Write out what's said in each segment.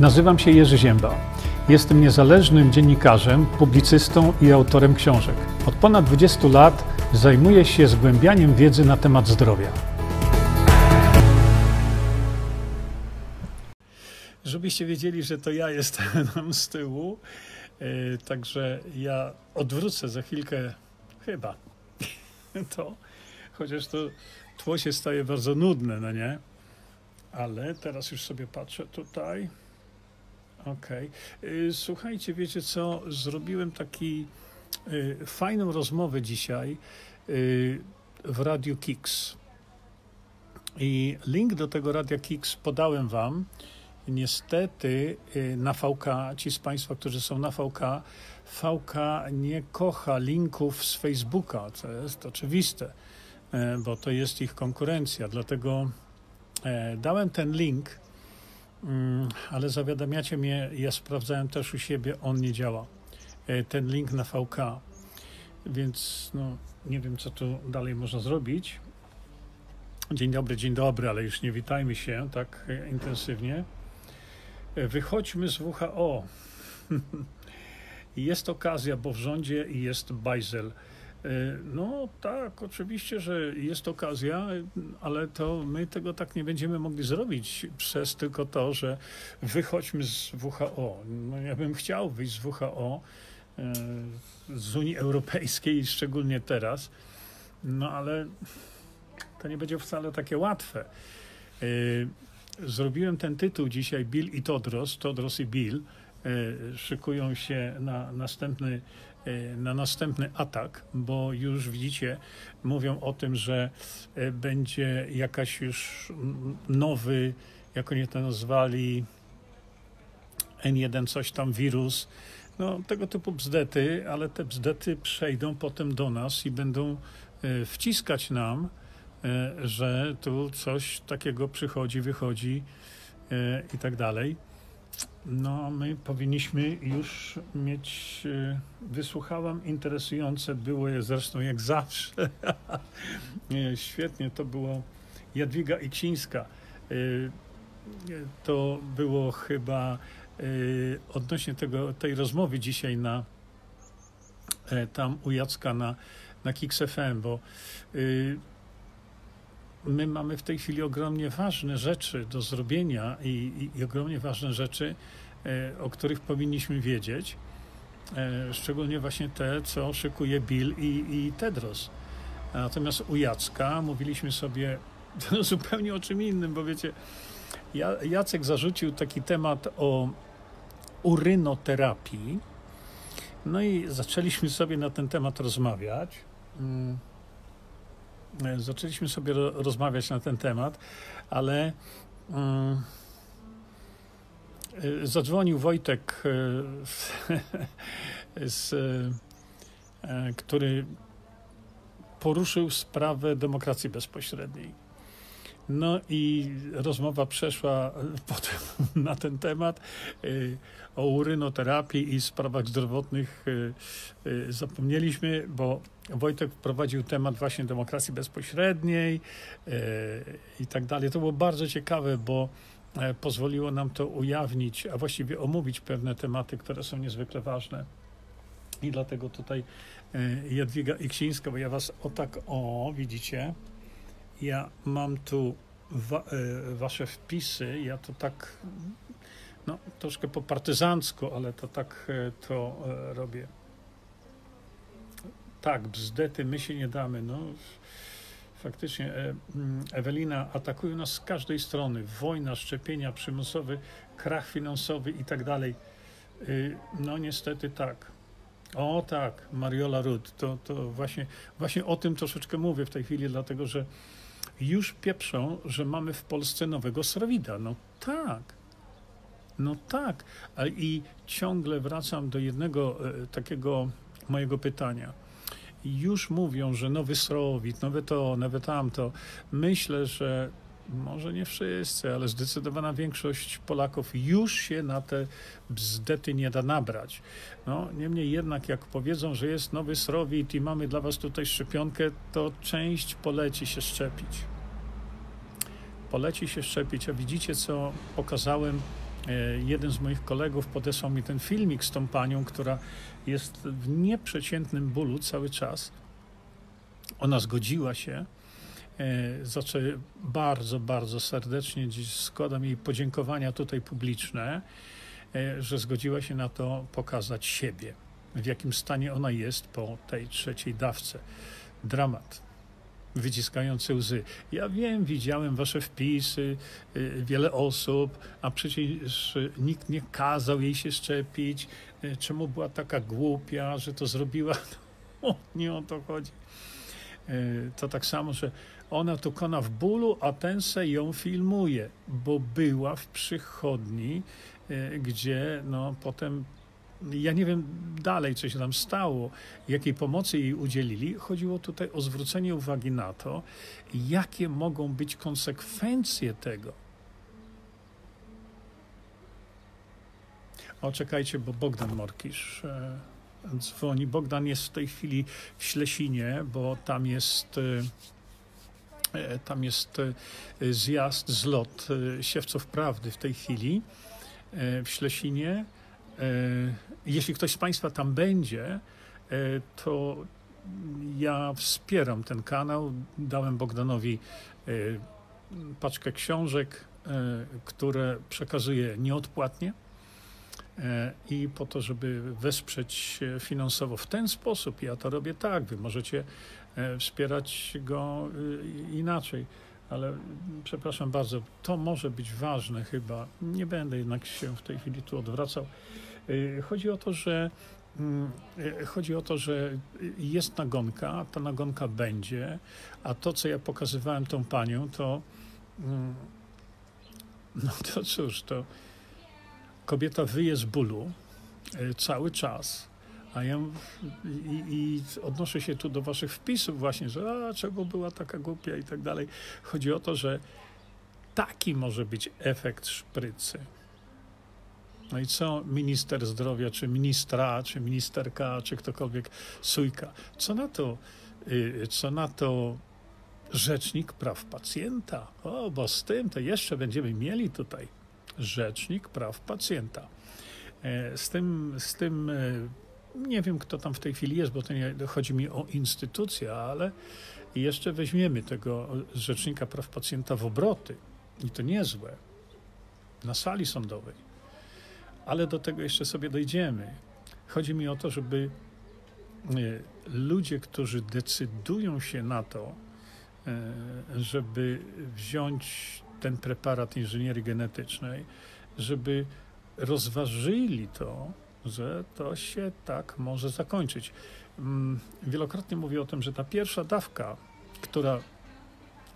Nazywam się Jerzy Ziemba. Jestem niezależnym dziennikarzem, publicystą i autorem książek. Od ponad 20 lat zajmuję się zgłębianiem wiedzy na temat zdrowia. Żebyście wiedzieli, że to ja jestem tam z tyłu, e, także ja odwrócę za chwilkę chyba to, chociaż to tło się staje bardzo nudne, no nie? Ale teraz już sobie patrzę tutaj. Okej. Okay. Słuchajcie, wiecie co? Zrobiłem taki y, fajną rozmowę dzisiaj y, w Radiu Kix. I link do tego Radia Kix podałem wam. Niestety y, na VK, ci z Państwa, którzy są na VK, VK nie kocha linków z Facebooka, co jest oczywiste, bo to jest ich konkurencja. Dlatego dałem ten link ale zawiadamiacie mnie, ja sprawdzałem też u siebie, on nie działa. E, ten link na VK, więc no, nie wiem, co tu dalej można zrobić. Dzień dobry, dzień dobry, ale już nie witajmy się tak e, intensywnie. E, wychodźmy z WHO. jest okazja, bo w rządzie jest bajzel. E, no tak, oczywiście, że jest okazja, ale to my tego tak nie będziemy mogli zrobić przez tylko to, że wychodźmy z WHO. No, ja bym chciał wyjść z WHO, e, z Unii Europejskiej, szczególnie teraz, no ale to nie będzie wcale takie łatwe. E, zrobiłem ten tytuł dzisiaj Bill i Todros, Todros i Bill szykują się na następny na następny atak, bo już widzicie, mówią o tym, że e, będzie jakaś już nowy, jak oni to nazwali, N1 coś tam wirus, no tego typu bzdety, ale te bzdety przejdą potem do nas i będą e, wciskać nam, że tu coś takiego przychodzi, wychodzi i tak dalej. No, my powinniśmy już mieć. E, wysłuchałam, interesujące było je zresztą jak zawsze. Świetnie to było. Jadwiga Iksińska. E, to było chyba e, odnośnie tego, tej rozmowy dzisiaj na tam u Jacka na, na Kix FM, bo my mamy w tej chwili ogromnie ważne rzeczy do zrobienia i, i, i ogromnie ważne rzeczy, e, o których powinniśmy wiedzieć. E, szczególnie właśnie te, co szykuje Bill i, i Tedros. Natomiast u Jacka mówiliśmy sobie zupełnie o czym innym, bo wiecie, Jacek zarzucił taki temat o urynoterapii. No i zaczęliśmy sobie na ten temat rozmawiać. E, zaczęliśmy sobie rozmawiać na ten temat, ale mm, e, zadzwonił Wojtek, e, z, który poruszył sprawę demokracji bezpośredniej. No i rozmowa przeszła potem na ten temat o urynoterapii i sprawach zdrowotnych zapomnieliśmy, bo Wojtek wprowadził temat właśnie demokracji bezpośredniej e, i tak dalej. To było bardzo ciekawe, bo e, pozwoliło nam to ujawnić, a właściwie omówić pewne tematy, które są niezwykle ważne. I dlatego tutaj e, Jadwiga Iksińska, bo ja was o tak, o, widzicie, ja mam tu wa, wasze wpisy, ja to tak, no, troszkę po partyzancku, ale to tak to robię. Tak, bzdety, my się nie damy. No, faktycznie e, mm, Ewelina atakuje nas z każdej strony. Wojna, szczepienia, przymusowy krach finansowy i tak dalej. Y, no niestety tak. O tak, Mariola Rud, to, to właśnie, właśnie o tym troszeczkę mówię w tej chwili, dlatego że już pieprzą, że mamy w Polsce nowego Srawida. No tak. No tak. I ciągle wracam do jednego e, takiego mojego pytania już mówią, że nowy Srowit, nowe to, nowe tamto. Myślę, że może nie wszyscy, ale zdecydowana większość Polaków już się na te bzdety nie da nabrać. No, niemniej jednak, jak powiedzą, że jest nowy Srowit i mamy dla Was tutaj szczepionkę, to część poleci się szczepić. Poleci się szczepić, a widzicie, co pokazałem jeden z moich kolegów podesłał mi ten filmik z tą panią, która jest w nieprzeciętnym bólu cały czas. Ona zgodziła się. Za co bardzo, bardzo serdecznie dziś składam jej podziękowania tutaj publiczne, że zgodziła się na to pokazać siebie, w jakim stanie ona jest po tej trzeciej dawce. Dramat wyciskające łzy. Ja wiem, widziałem wasze wpisy, y, wiele osób, a przecież nikt nie kazał jej się szczepić. Y, czemu była taka głupia, że to zrobiła? No, nie o to chodzi. Y, to tak samo, że ona tu kona w bólu, a ten se ją filmuje, bo była w przychodni, gdzie no, potem ja nie wiem dalej, co się tam stało, jakiej pomocy jej udzielili. Chodziło tutaj o zwrócenie uwagi na to, jakie mogą być konsekwencje tego. O, czekajcie, bo Bogdan Morkisz e, dzwoni. Bogdan jest w tej chwili w Ślesinie, bo tam jest. E, e tam jest zjazd, zlot siewców prawdy w tej chwili w Ślesinie. E, jeśli ktoś z Państwa tam będzie, e, to ja wspieram ten kanał. Dałem Bogdanowi e, paczkę książek, które przekazuję nieodpłatnie i po to, żeby wesprzeć finansowo w ten sposób. Ja to robię tak, wy możecie wspierać go inaczej ale przepraszam bardzo, to może być ważne chyba. Nie będę jednak się w tej chwili tu odwracał. Y, chodzi o to, że mm, y, Chodzi o to, że jest nagonka, ta nagonka będzie, a to, co ja pokazywałem tą panią, to mm, no to cóż, to kobieta wyje z bólu y, cały czas, a ja i, i, odnoszę się tu do waszych wpisów właśnie, że a, czego była taka głupia i tak dalej. Chodzi o to, że taki może być efekt szprycy. No i co minister zdrowia, czy ministra, czy ministerka, czy ktokolwiek, sujka, co na to, y, co na to rzecznik praw pacjenta? O, bo z tym to jeszcze będziemy mieli tutaj rzecznik praw pacjenta. E, z tym, z tym e, nie wiem, kto tam w tej chwili jest, bo to nie chodzi mi o instytucję, ale jeszcze weźmiemy tego rzecznika praw pacjenta w obroty. I to niezłe. Na sali sądowej. Ale do tego jeszcze sobie dojdziemy. Chodzi mi o to, żeby e, ludzie, którzy decydują się na to, e, żeby wziąć ten preparat inżynierii genetycznej, żeby rozważyli to, że to się tak może zakończyć. Mm, wielokrotnie mówię o tym, że ta pierwsza dawka, która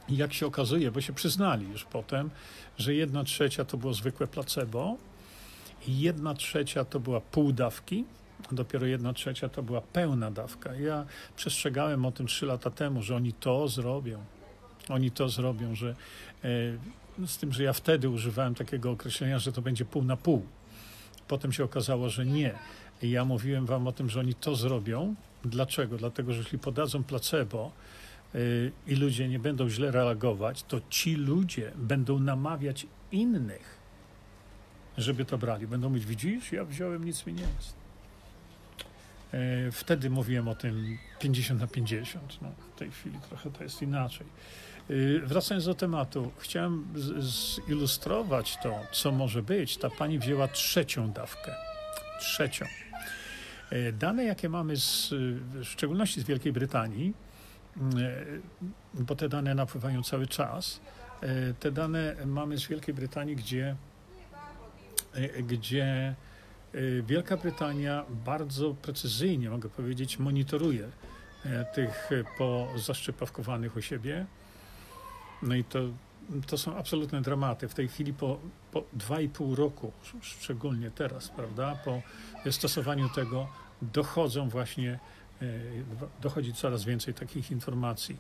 jak się okazuje, bo się przyznali już potem, że jedna trzecia to było zwykłe placebo, jedna trzecia to była pół dawki, a dopiero jedna trzecia to była pełna dawka. Ja przestrzegałem o tym trzy lata temu, że oni to zrobią. Oni to zrobią, że e, z tym, że ja wtedy używałem takiego określenia, że to będzie pół na pół. Potem się okazało, że nie. Ja mówiłem wam o tym, że oni to zrobią. Dlaczego? Dlatego, że jeśli podadzą placebo yy, i ludzie nie będą źle reagować, to ci ludzie będą namawiać innych, żeby to brali. Będą mówić, widzisz, ja wziąłem, nic mi nie jest. Yy, wtedy mówiłem o tym 50 na 50. No, w tej chwili trochę to jest inaczej. Y, wracając do tematu, chciałem zilustrować to, co może być. Ta pani wzięła trzecią dawkę. Trzecią. Y, dane, jakie mamy, z, w szczególności z Wielkiej Brytanii, bo te dane napływają cały czas, te dane mamy z Wielkiej Brytanii, gdzie, gdzie Wielka Brytania bardzo precyzyjnie, mogę powiedzieć, monitoruje tych pozaszczepawkowanych u siebie no i to, to są absolutne dramaty. W tej chwili po, po 2,5 roku, szczególnie teraz, prawda, po stosowaniu tego dochodzą właśnie, e, dochodzi coraz więcej takich informacji.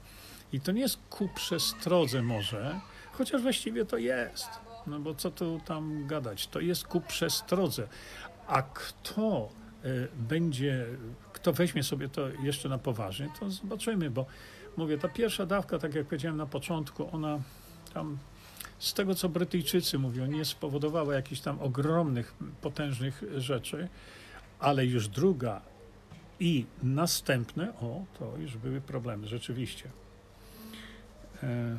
I to nie jest ku przestrodze może, chociaż właściwie to jest. No bo co tu tam gadać? To jest ku przestrodze. A kto e, będzie, kto weźmie sobie to jeszcze na poważnie, to zobaczymy, bo mówię, ta pierwsza dawka, tak jak powiedziałem na początku, ona tam z tego, co Brytyjczycy mówią, nie spowodowała jakichś tam ogromnych, potężnych rzeczy, ale już druga i następne, o, to już były problemy, rzeczywiście. E,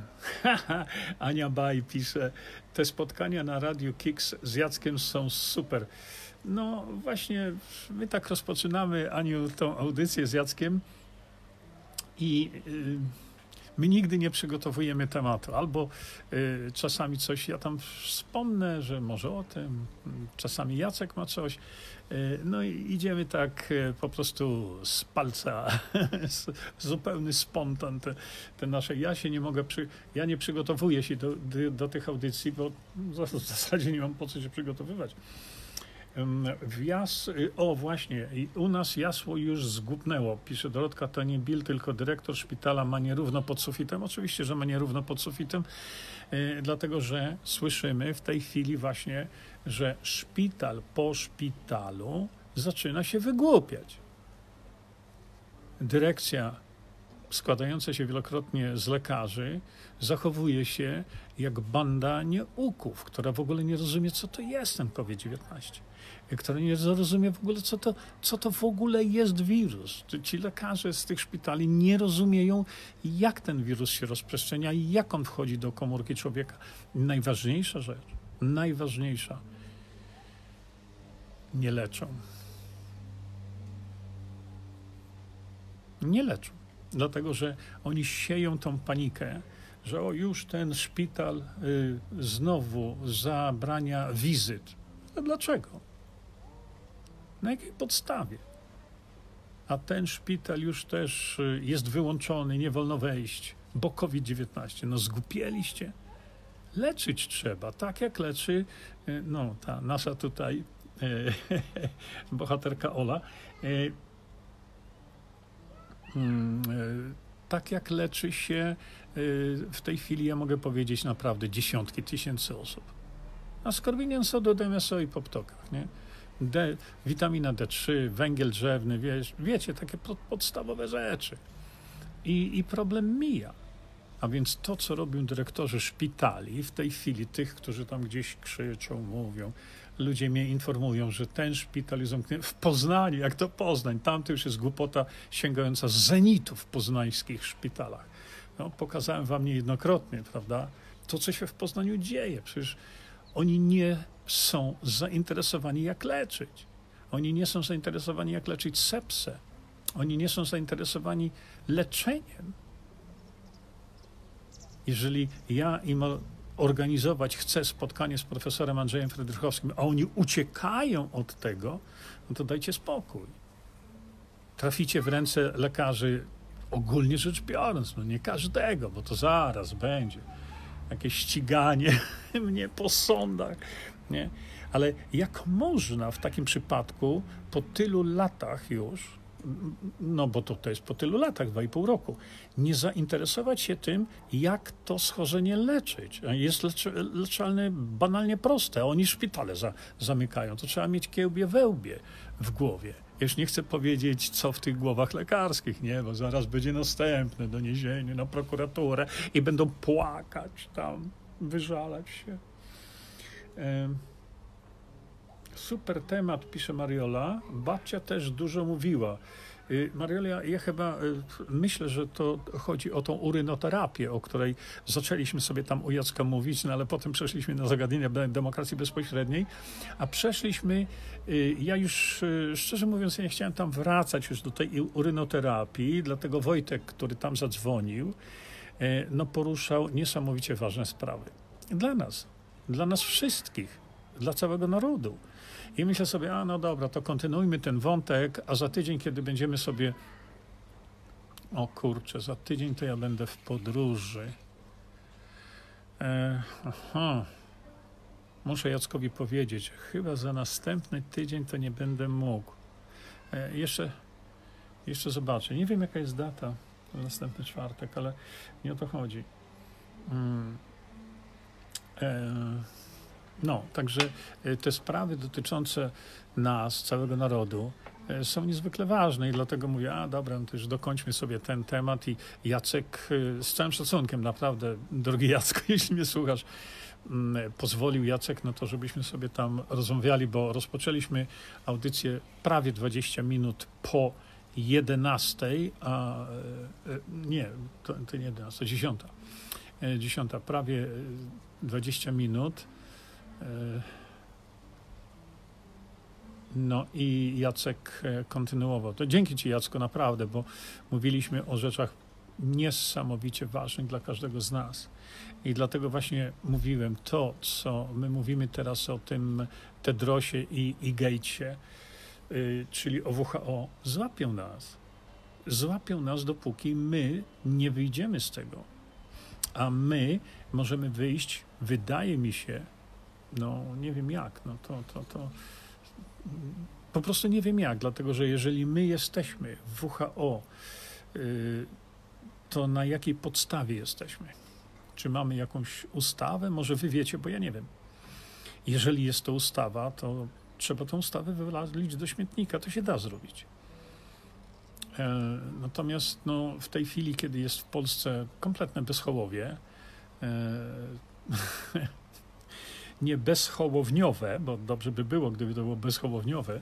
Ania Baj pisze, te spotkania na Radiu Kicks z Jackiem są super. No właśnie, my tak rozpoczynamy, Aniu, tą audycję z Jackiem i y, my nigdy nie przygotowujemy tematu. Albo y, czasami coś, ja tam wspomnę, że może o tym, czasami Jacek ma coś. Y, no i idziemy tak y, po prostu z palca, zupełny spontan te, te, nasze. Ja się nie mogę, przy, ja nie przygotowuję się do, do, do tych audycji, bo w zasadzie nie mam po co się przygotowywać. Wjas, y, o właśnie, u nas jasło już zgubnęło, pisze Dorotka, Bill, tylko dyrektor szpitala ma nierówno pod sufitem. Oczywiście, że ma nierówno pod sufitem, y, dlatego że słyszymy w tej chwili właśnie, że szpital po szpitalu zaczyna się wygłupiać. Dyrekcja składająca się wielokrotnie z lekarzy zachowuje się jak banda nieuków, która w ogóle nie rozumie, co to jest ten COVID-19 która nie zrozumie w ogóle, co to, co to w ogóle jest wirus. Ci lekarze z tych szpitali nie rozumieją, jak ten wirus się rozprzestrzenia i jak on wchodzi do komórki człowieka. Najważniejsza rzecz, najważniejsza, nie leczą. Nie leczą, dlatego że oni sieją tą panikę, że o już ten szpital y, znowu zabrania wizyt. A dlaczego? Na jakiej podstawie? A ten szpital już też y, jest wyłączony, nie wolno wejść, bo COVID-19. No zgupieliście. Leczyć trzeba, tak jak leczy y, no, ta nasza tutaj e, bohaterka Ola. Mm, tak jak leczy się w tej chwili, ja mogę powiedzieć naprawdę dziesiątki tysięcy osób. A skorbinian sodu, DMSO i poptokach, nie? D, witamina D3, węgiel drzewny, wie, wiecie, takie podstawowe rzeczy. I, I problem mija. A więc to, co robią dyrektorzy szpitali w tej chwili, tych, którzy tam gdzieś krzyczą, mówią, ludzie mnie informują, że ten szpital jest zamknięty w Poznaniu, jak to Poznań, tam to już jest głupota sięgająca zenitu w poznańskich szpitalach. No, pokazałem wam niejednokrotnie, prawda, to, co się w Poznaniu dzieje. Przecież oni nie są zainteresowani, jak leczyć. Oni nie są zainteresowani, jak leczyć sepsę. Oni nie są zainteresowani leczeniem. Jeżeli ja im organizować chcę spotkanie z profesorem Andrzejem Fredrychowskim, a oni uciekają od tego, no to dajcie spokój. Traficie w ręce lekarzy, ogólnie rzecz biorąc, no nie każdego, bo to zaraz będzie jakieś ściganie mnie po sądach, nie? Ale jak można w takim przypadku po tylu latach już, no bo to, to jest po tylu latach, dwa i pół roku, nie zainteresować się tym, jak to schorzenie leczyć. Jest lecz, leczalne banalnie proste. Oni szpitale za, zamykają. To trzeba mieć kiełbie wełbie w głowie. Już nie chcę powiedzieć, co w tych głowach lekarskich, nie, bo zaraz będzie następne doniesienie na prokuraturę i będą płakać tam, wyżalać się. Super temat, pisze Mariola. Babcia też dużo mówiła. Y, Mariola, ja chyba y, myślę, że to chodzi o tą urynoterapię, o której zaczęliśmy sobie tam u Jacka mówić, no ale potem przeszliśmy na zagadnienia demokracji bezpośredniej, a przeszliśmy, y, ja już szczerze mówiąc, ja nie chciałem tam wracać już do tej urynoterapii, dlatego Wojtek, który tam zadzwonił, no poruszał niesamowicie ważne sprawy. Dla nas, dla nas wszystkich, dla całego narodu. I myślę sobie, a no dobra, to kontynuujmy ten wątek, a za tydzień, kiedy będziemy sobie. O kurczę, za tydzień to ja będę w podróży. E, aha. Muszę Jackowi powiedzieć, chyba za następny tydzień to nie będę mógł. E, jeszcze, jeszcze zobaczę. Nie wiem, jaka jest data na następny czwartek, ale nie o to chodzi. Hmm. E, no, także e, te sprawy dotyczące nas, całego narodu, e, są niezwykle ważne i dlatego mówię, a dobra, no to już dokończmy sobie ten temat i Jacek, e, z całym szacunkiem naprawdę, drogi Jacku, jeśli mnie słuchasz, mm, pozwolił Jacek na to, żebyśmy sobie tam rozmawiali, bo rozpoczęliśmy audycję prawie 20 minut po 11, a nie, to, to nie 11, 10. 10, prawie 20 minut. No i Jacek kontynuował. To dzięki Ci, Jacku, naprawdę, bo mówiliśmy o rzeczach niesamowicie ważnych dla każdego z nas. I dlatego właśnie mówiłem to, co my mówimy teraz o tym Tedrosie i, i Gatesie, yy, czyli o WHO, złapią nas. Złapią nas, dopóki my nie wyjdziemy z tego. A my możemy wyjść, wydaje mi się, no nie wiem jak, no to, to, to po prostu nie wiem jak, dlatego że jeżeli my jesteśmy w WHO, yy, to na jakiej podstawie jesteśmy? Czy mamy jakąś ustawę? Może wy wiecie, bo ja nie wiem. Jeżeli jest to ustawa, to trzeba tę ustawę wywalić do śmietnika. To się da zrobić. E, natomiast no, w tej chwili, kiedy jest w Polsce kompletne bezchołowie, e, nie bezchołowniowe, bo dobrze by było, gdyby to było bezchołowniowe,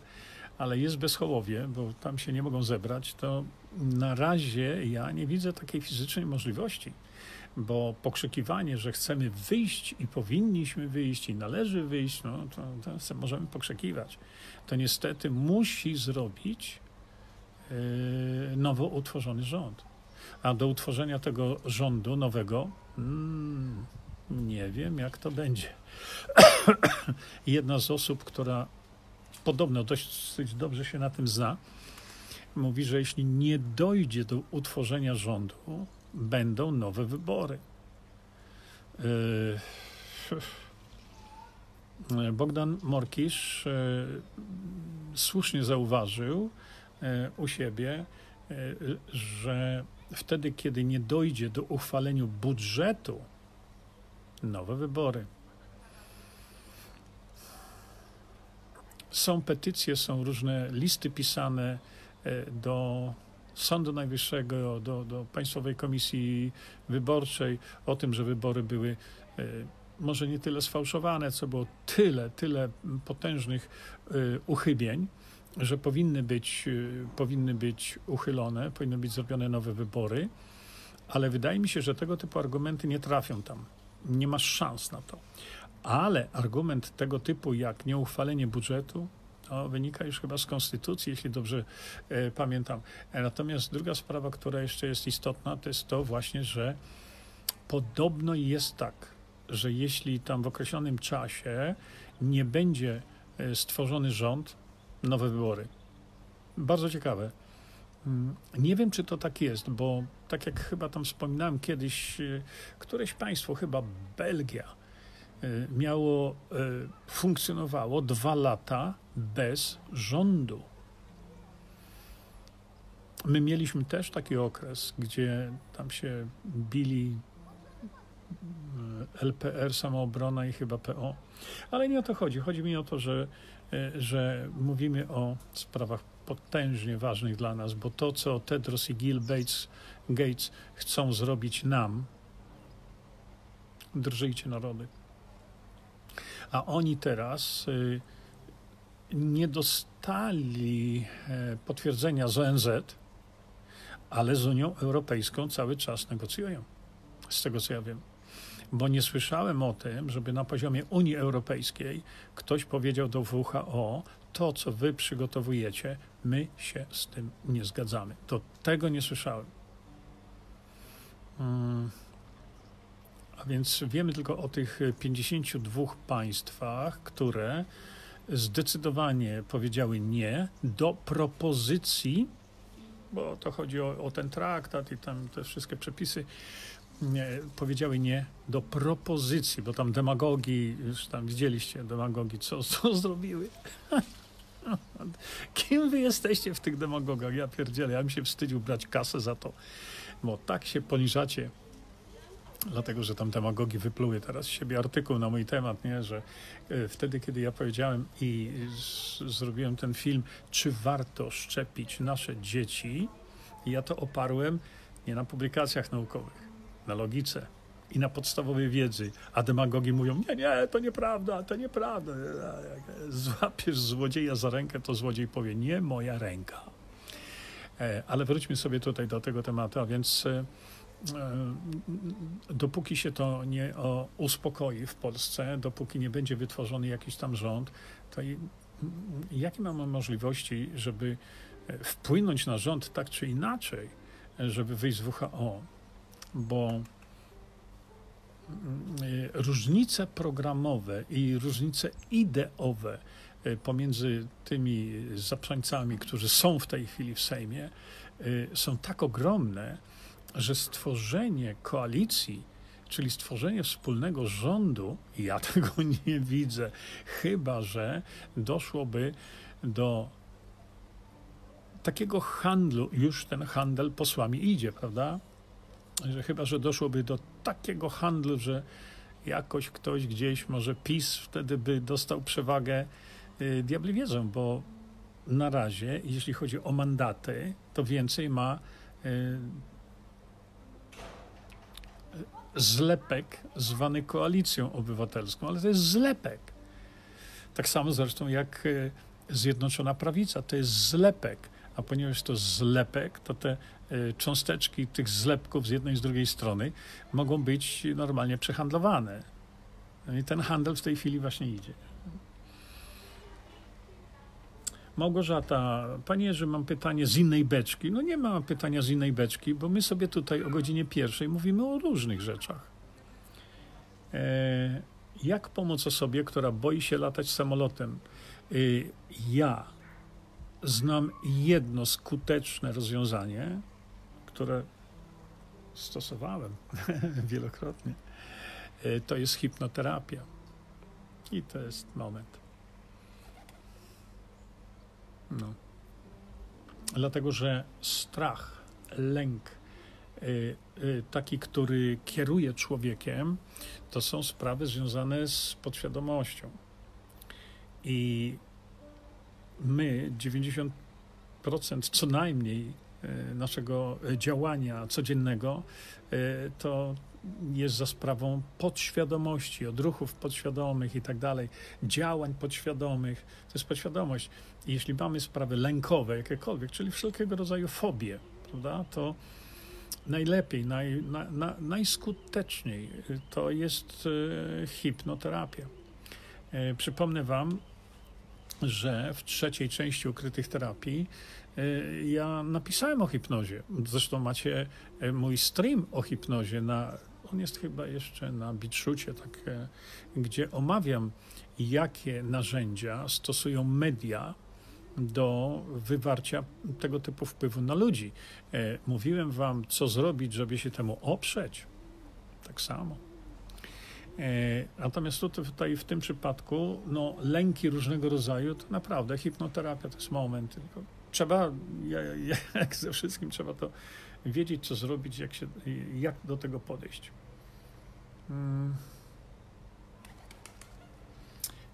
ale jest bezchołowie, bo tam się nie mogą zebrać, to na razie ja nie widzę takiej fizycznej możliwości, bo pokrzykiwanie, że chcemy wyjść i powinniśmy wyjść i należy wyjść, no to, to możemy pokrzykiwać. To niestety musi zrobić yy, nowo utworzony rząd. A do utworzenia tego rządu nowego, mm, nie wiem, jak to będzie. Jedna z osób, która podobno dość dobrze się na tym zna, mówi, że jeśli nie dojdzie do utworzenia rządu, będą nowe wybory. Yy, Bogdan Morkisz yy, słusznie zauważył yy, u siebie, że wtedy, kiedy nie dojdzie do uchwalenia budżetu, nowe wybory. Są petycje, są różne listy pisane e, do Sądu Najwyższego, do, do Państwowej Komisji Wyborczej o tym, że wybory były e, może nie tyle sfałszowane, co było tyle, tyle potężnych e, uchybień, że powinny być, powinny być uchylone, powinny być zrobione nowe wybory, ale wydaje mi się, że tego typu argumenty nie trafią tam. Nie masz szans na to. Ale argument tego typu jak nieuchwalenie budżetu, to wynika już chyba z konstytucji, jeśli dobrze e, pamiętam. E, natomiast druga sprawa, która jeszcze jest istotna, to jest to właśnie, że podobno jest tak, że jeśli tam w określonym czasie nie będzie e, stworzony rząd, nowe wybory. Bardzo ciekawe. Mm, nie wiem, czy to tak jest, bo tak jak chyba tam wspominałem kiedyś, e, któreś państwo, chyba Belgia, E, miało, e, funkcjonowało dwa lata bez rządu. My mieliśmy też taki okres, gdzie tam się bili LPR, samoobrona i chyba PO. Ale nie o to chodzi. Chodzi mi o to, że, że mówimy o sprawach potężnie ważnych dla nas, bo to, co Tedros i Gil Bates, Gates chcą zrobić nam, drżyjcie narody a oni teraz y, nie dostali e, potwierdzenia z ONZ, ale z Unią Europejską cały czas negocjują, z tego co ja wiem. Bo nie słyszałem o tym, żeby na poziomie Unii Europejskiej ktoś powiedział do WHO, to co wy przygotowujecie, my się z tym nie zgadzamy. To tego nie słyszałem. Hmm. A więc wiemy tylko o tych 52 państwach, które zdecydowanie powiedziały nie do propozycji, bo to chodzi o, o ten traktat i tam te wszystkie przepisy, nie, powiedziały nie do propozycji, bo tam demagogii, już tam widzieliście demagogii, co, co zrobiły. Kim wy jesteście w tych demagogach? Ja pierdzielę, ja bym się wstydził brać kasę za to, bo tak się poniżacie dlatego że tam demagogi wypluły teraz z siebie artykuł na mój temat, nie? że e, wtedy, kiedy ja powiedziałem i zrobiłem ten film, czy warto szczepić nasze dzieci, ja to oparłem nie na publikacjach naukowych, na logice i na podstawowej wiedzy, a demagogi mówią, nie, nie, to nieprawda, to nieprawda. Złapiesz złodzieja za rękę, to złodziej powie, nie moja ręka. E, ale wróćmy sobie tutaj do tego tematu, a więc e, e, dopóki się to nie uspokoi w Polsce, dopóki nie będzie wytworzony jakiś tam rząd, to jakie mamy możliwości, żeby wpłynąć na rząd tak czy inaczej, żeby wyjść z WHO? Bo różnice programowe i różnice ideowe Y, pomiędzy tymi zaprzańcami, którzy są w tej chwili w Sejmie, y, są tak ogromne, że stworzenie koalicji, czyli stworzenie wspólnego rządu, ja tego nie widzę, chyba że doszłoby do takiego handlu, już ten handel posłami idzie, prawda? Że chyba, że doszłoby do takiego handlu, że jakoś ktoś gdzieś, może PiS wtedy by dostał przewagę Y, diabli wiedzą, bo na razie, jeśli chodzi o mandaty, to więcej ma y, zlepek zwany koalicją obywatelską, ale to jest zlepek. Tak samo zresztą jak y, Zjednoczona Prawica, to jest zlepek. A ponieważ to zlepek, to te cząsteczki tych zlepków z jednej i z drugiej strony mogą być normalnie przehandlowane. No I ten handel w tej chwili właśnie idzie. Małgorzata, panie Jerzy, mam pytanie z innej beczki. No nie ma pytania z innej beczki, bo my sobie tutaj o godzinie pierwszej mówimy o różnych rzeczach. E, jak pomóc osobie, która boi się latać samolotem? E, ja znam jedno skuteczne rozwiązanie, które stosowałem wielokrotnie. E, to jest hipnoterapia. I to jest moment. No. Dlatego, że strach, lęk, y, y, taki, który kieruje człowiekiem, to są sprawy związane z podświadomością. I my 90% co najmniej naszego działania codziennego to jest za sprawą podświadomości, odruchów podświadomych i tak dalej, działań podświadomych. To jest podświadomość. Jeśli mamy sprawy lękowe, jakiekolwiek, czyli wszelkiego rodzaju fobie, prawda, to najlepiej, naj, na, na, najskuteczniej to jest e, hipnoterapia. E, przypomnę Wam, że w trzeciej części ukrytych terapii e, ja napisałem o hipnozie. Zresztą macie e, mój stream o hipnozie na on jest chyba jeszcze na Bitshucie, tak, e, gdzie omawiam, jakie narzędzia stosują media do wywarcia tego typu wpływu na ludzi. E, mówiłem wam, co zrobić, żeby się temu oprzeć. Tak samo. E, natomiast tutaj w tym przypadku, no, lęki różnego rodzaju, to naprawdę hipnoterapia to jest moment. Tylko trzeba, jak ze wszystkim, trzeba to wiedzieć, co zrobić, jak, się, jak do tego podejść. Hmm.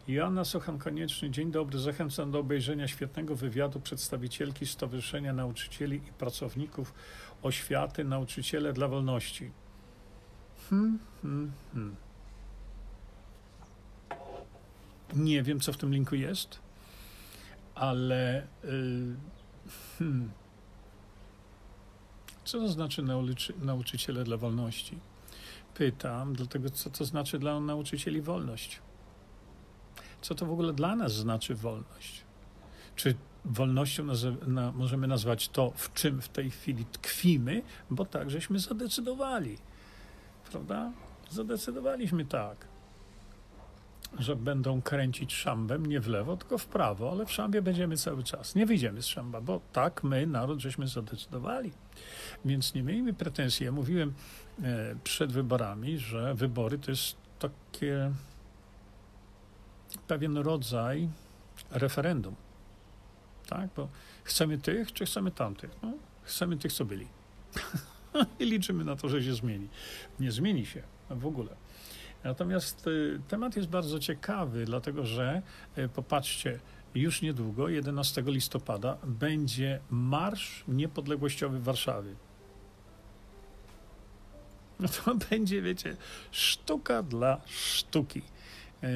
Joanna Sochan Konieczny, dzień dobry. Zachęcam do obejrzenia świetnego wywiadu przedstawicielki Stowarzyszenia Nauczycieli i Pracowników Oświaty Nauczyciele dla Wolności. Hmm, hmm, hmm. Nie wiem, co w tym linku jest, ale yy, hmm. co to znaczy nauczyciele dla wolności? pytam, dlatego co to znaczy dla nauczycieli wolność? Co to w ogóle dla nas znaczy wolność? Czy wolnością na, możemy nazwać to, w czym w tej chwili tkwimy, bo tak żeśmy zadecydowali. Prawda? Zadecydowaliśmy tak, że będą kręcić szambem nie w lewo, tylko w prawo, ale w szambie będziemy cały czas. Nie wyjdziemy z szamba, bo tak my, naród, żeśmy zadecydowali. Więc nie miejmy pretensji. Ja mówiłem E, przed wyborami, że wybory to jest takie pewien rodzaj referendum. Tak? Bo chcemy tych, czy chcemy tamtych? No, chcemy tych, co byli. I liczymy na to, że się zmieni. Nie zmieni się w ogóle. Natomiast y, temat jest bardzo ciekawy, dlatego że y, popatrzcie, już niedługo, 11 listopada, będzie Marsz Niepodległościowy w Warszawie. No to będzie, wiecie, sztuka dla sztuki. E,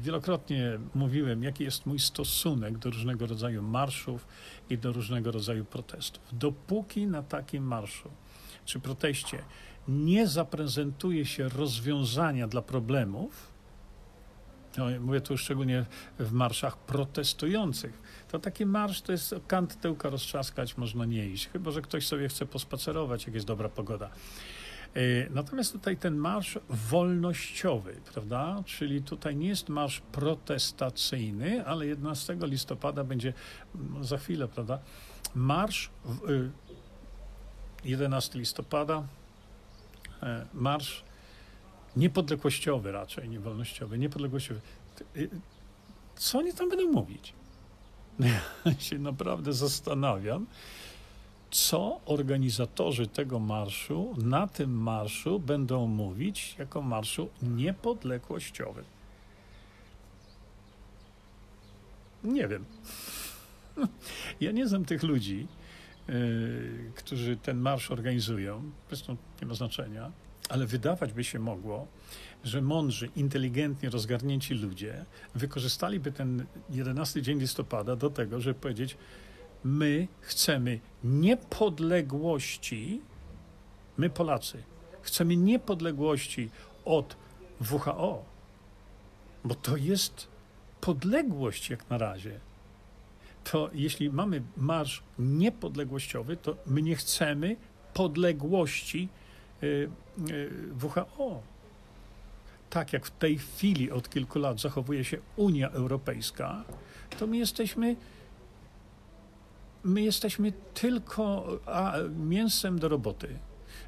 wielokrotnie mówiłem, jaki jest mój stosunek do różnego rodzaju marszów i do różnego rodzaju protestów. Dopóki na takim marszu czy proteście nie zaprezentuje się rozwiązania dla problemów, no, mówię tu szczególnie w marszach protestujących, to taki marsz to jest kant tyłka roztrzaskać, można nie iść, chyba że ktoś sobie chce pospacerować, jak jest dobra pogoda. E, natomiast tutaj ten marsz wolnościowy, prawda? Czyli tutaj nie jest marsz protestacyjny, ale 11 listopada będzie mm, za chwilę, prawda? Marsz 11 y, listopada, marsz niepodległościowy raczej, nie wolnościowy, niepodległościowy. Y, co oni tam będą mówić? Ja się naprawdę zastanawiam, co organizatorzy tego marszu na tym marszu będą mówić jako marszu niepodległościowym. Nie wiem. Ja nie znam tych ludzi, którzy ten marsz organizują. Zresztą nie ma znaczenia, ale wydawać by się mogło, że mądrzy, inteligentnie rozgarnięci ludzie wykorzystaliby ten 11 dzień listopada do tego, żeby powiedzieć, my chcemy niepodległości, my Polacy, chcemy niepodległości od WHO, bo to jest podległość jak na razie. To jeśli mamy marsz niepodległościowy, to my nie chcemy podległości y, y, WHO. Tak jak w tej chwili od kilku lat zachowuje się Unia Europejska, to my jesteśmy my jesteśmy tylko mięsem do roboty.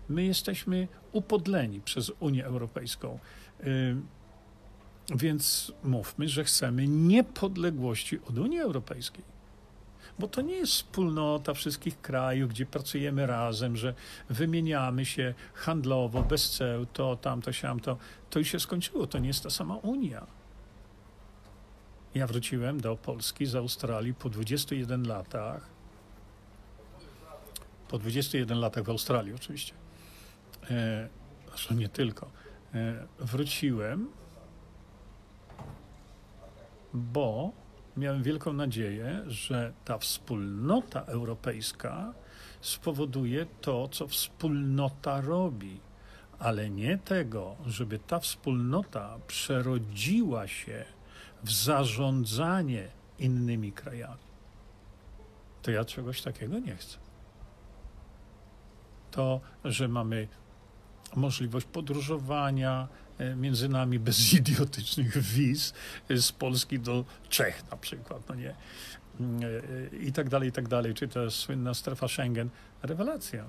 My jesteśmy upodleni przez Unię Europejską. Y, więc mówmy, że chcemy niepodległości od Unii Europejskiej. Bo to nie jest wspólnota wszystkich krajów, gdzie pracujemy razem, że wymieniamy się handlowo, bez ceł, to, tamto, siamto. To już się skończyło. To nie jest ta sama Unia. Ja wróciłem do Polski z Australii po 21 latach po 21 latach w Australii oczywiście, e, zresztą nie tylko, e, wróciłem, bo miałem wielką nadzieję, że ta wspólnota europejska spowoduje to, co wspólnota robi, ale nie tego, żeby ta wspólnota przerodziła się w zarządzanie innymi krajami. To ja czegoś takiego nie chcę to, że mamy możliwość podróżowania e, między nami bez idiotycznych wiz e, z Polski do Czech na przykład, no nie? Mm, e, I tak dalej, i tak dalej. Czy to słynna strefa Schengen. Rewelacja.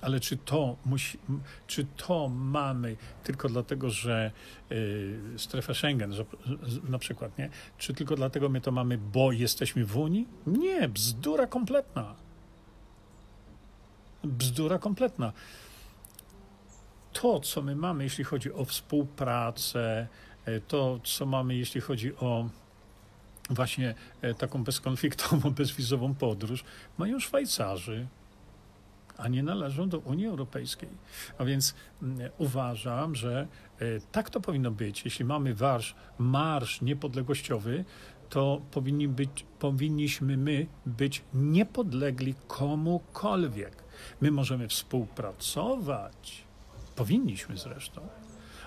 Ale czy to, musi, czy to mamy tylko dlatego, że y, strefę Schengen że, na przykład, nie? Czy tylko dlatego my to mamy, bo jesteśmy w Unii? Nie, bzdura kompletna bzdura kompletna. To, co my mamy, jeśli chodzi o współpracę, e, to, co mamy, jeśli chodzi o właśnie e, taką bezkonfliktową, bezwizową podróż, mają Szwajcarzy, a nie należą do Unii Europejskiej. A więc mm, uważam, że e, tak to powinno być. Jeśli mamy marsz, marsz niepodległościowy, to powinni być, powinniśmy my być niepodlegli komukolwiek. My możemy współpracować, powinniśmy zresztą,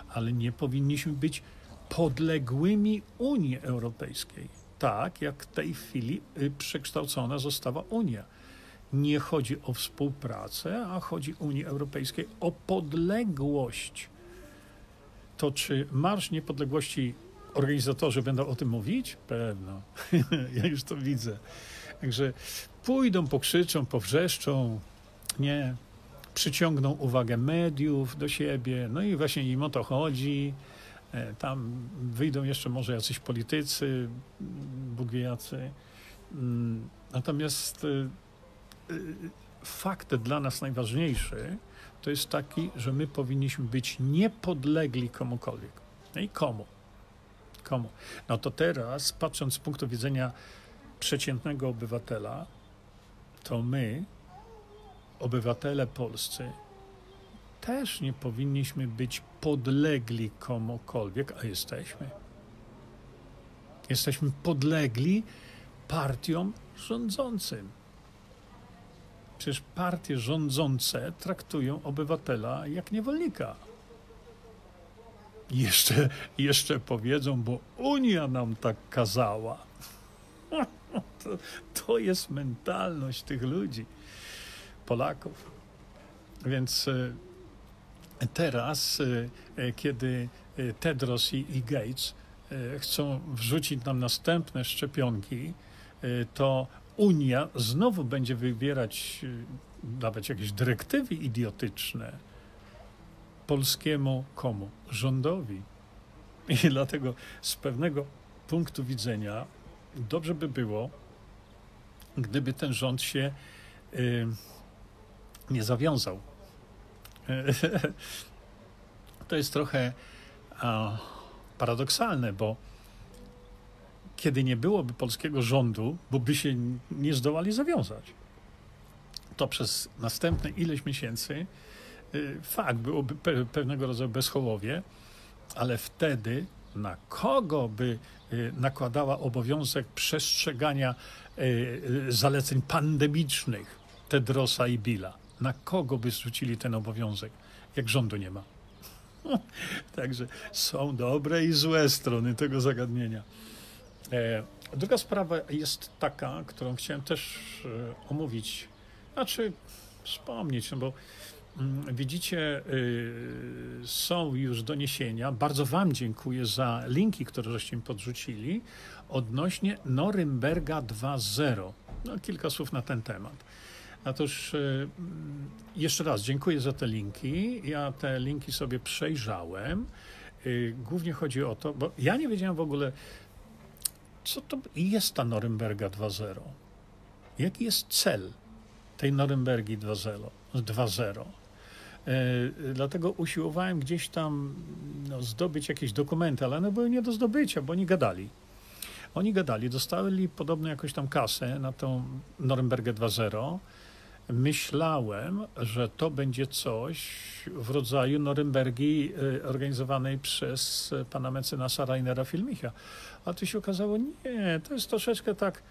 ale nie powinniśmy być podległymi Unii Europejskiej, tak jak w tej chwili y, przekształcona została Unia. Nie chodzi o współpracę, a chodzi Unii Europejskiej o podległość. To czy Marsz Niepodległości organizatorzy będą o tym mówić? Pewno. ja już to widzę. Także pójdą, pokrzyczą, powrzeszczą, nie, przyciągną uwagę mediów do siebie, no i właśnie im o to chodzi. E, tam wyjdą jeszcze może jacyś politycy, Bóg wie jacy. Mm, natomiast e, e, fakt dla nas najważniejszy to jest taki, że my powinniśmy być niepodlegli komukolwiek. No i komu? Komu? No to teraz, patrząc z punktu widzenia przeciętnego obywatela, to my obywatele polscy też nie powinniśmy być podlegli komukolwiek, a jesteśmy. Jesteśmy podlegli partiom rządzącym. Przecież partie rządzące traktują obywatela jak niewolnika. Jeszcze, jeszcze powiedzą, bo Unia nam tak kazała. To, to jest mentalność tych ludzi, Polaków. Więc e, teraz, e, e, kiedy Tedros i Gates chcą wrzucić nam następne szczepionki, to Unia znowu będzie wybierać nawet jakieś dyrektywy idiotyczne polskiemu komu? Rządowi. I dlatego z pewnego punktu widzenia dobrze by było, gdyby ten rząd się y, nie zawiązał. to jest trochę paradoksalne, bo kiedy nie byłoby polskiego rządu, bo by się nie zdołali zawiązać, to przez następne ileś miesięcy y, fakt byłoby pewnego rodzaju bezchołowie, ale wtedy na kogo by y, nakładała obowiązek przestrzegania y, zaleceń pandemicznych Tedrosa i Billa? Na kogo by zrzucili ten obowiązek, jak rządu nie ma? Także są dobre i złe strony tego zagadnienia. E, druga sprawa jest taka, którą chciałem też e, omówić, znaczy wspomnieć, no bo mm, widzicie, y, są już doniesienia. Bardzo Wam dziękuję za linki, które żeście mi podrzucili odnośnie Norymberga 2.0. No, kilka słów na ten temat. Otóż y, jeszcze raz dziękuję za te linki. Ja te linki sobie przejrzałem. Y, głównie chodzi o to, bo ja nie wiedziałem w ogóle, co to jest ta Norymberga 2.0. Jaki jest cel tej Norymbergi 2.0? E, dlatego usiłowałem gdzieś tam no, zdobyć jakieś dokumenty, ale one były nie do zdobycia, bo oni gadali. Oni gadali, dostali podobno jakąś tam kasę na tą Norymbergę 2.0 myślałem, że to będzie coś w rodzaju Norymbergi y, organizowanej przez pana mecenasa Rainera Filmicha. A tu się okazało, nie, to jest troszeczkę tak.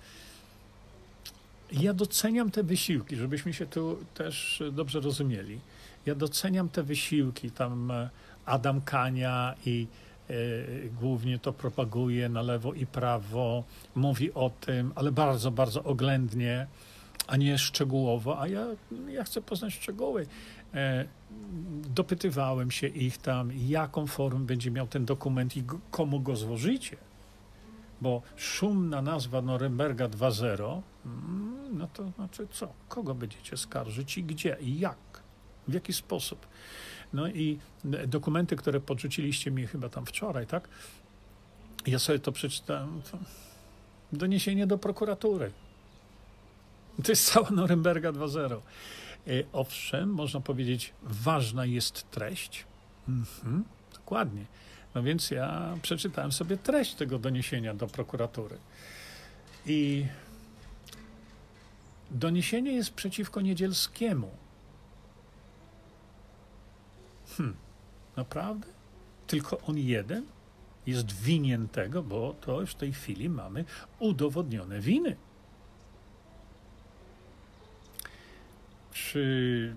Ja doceniam te wysiłki, żebyśmy się tu też dobrze rozumieli. Ja doceniam te wysiłki, tam e, Adam Kania i e, głównie to propaguje na lewo i prawo, mówi o tym, ale bardzo, bardzo oględnie a nie szczegółowo, a ja, ja chcę poznać szczegóły. E, dopytywałem się ich tam, jaką formę będzie miał ten dokument i komu go złożycie. Bo szumna nazwa Norymberga 2.0, mm, no to znaczy co? Kogo będziecie skarżyć i gdzie i jak? W jaki sposób? No i dokumenty, które podrzuciliście mi chyba tam wczoraj, tak? Ja sobie to przeczytałem. To doniesienie do prokuratury. To jest cała Norymberga 2.0. E, owszem, można powiedzieć, ważna jest treść. Mhm, dokładnie. No więc ja przeczytałem sobie treść tego doniesienia do prokuratury. I doniesienie jest przeciwko Niedzielskiemu. Hmm, naprawdę? Tylko on jeden jest winien tego, bo to już w tej chwili mamy udowodnione winy. Czy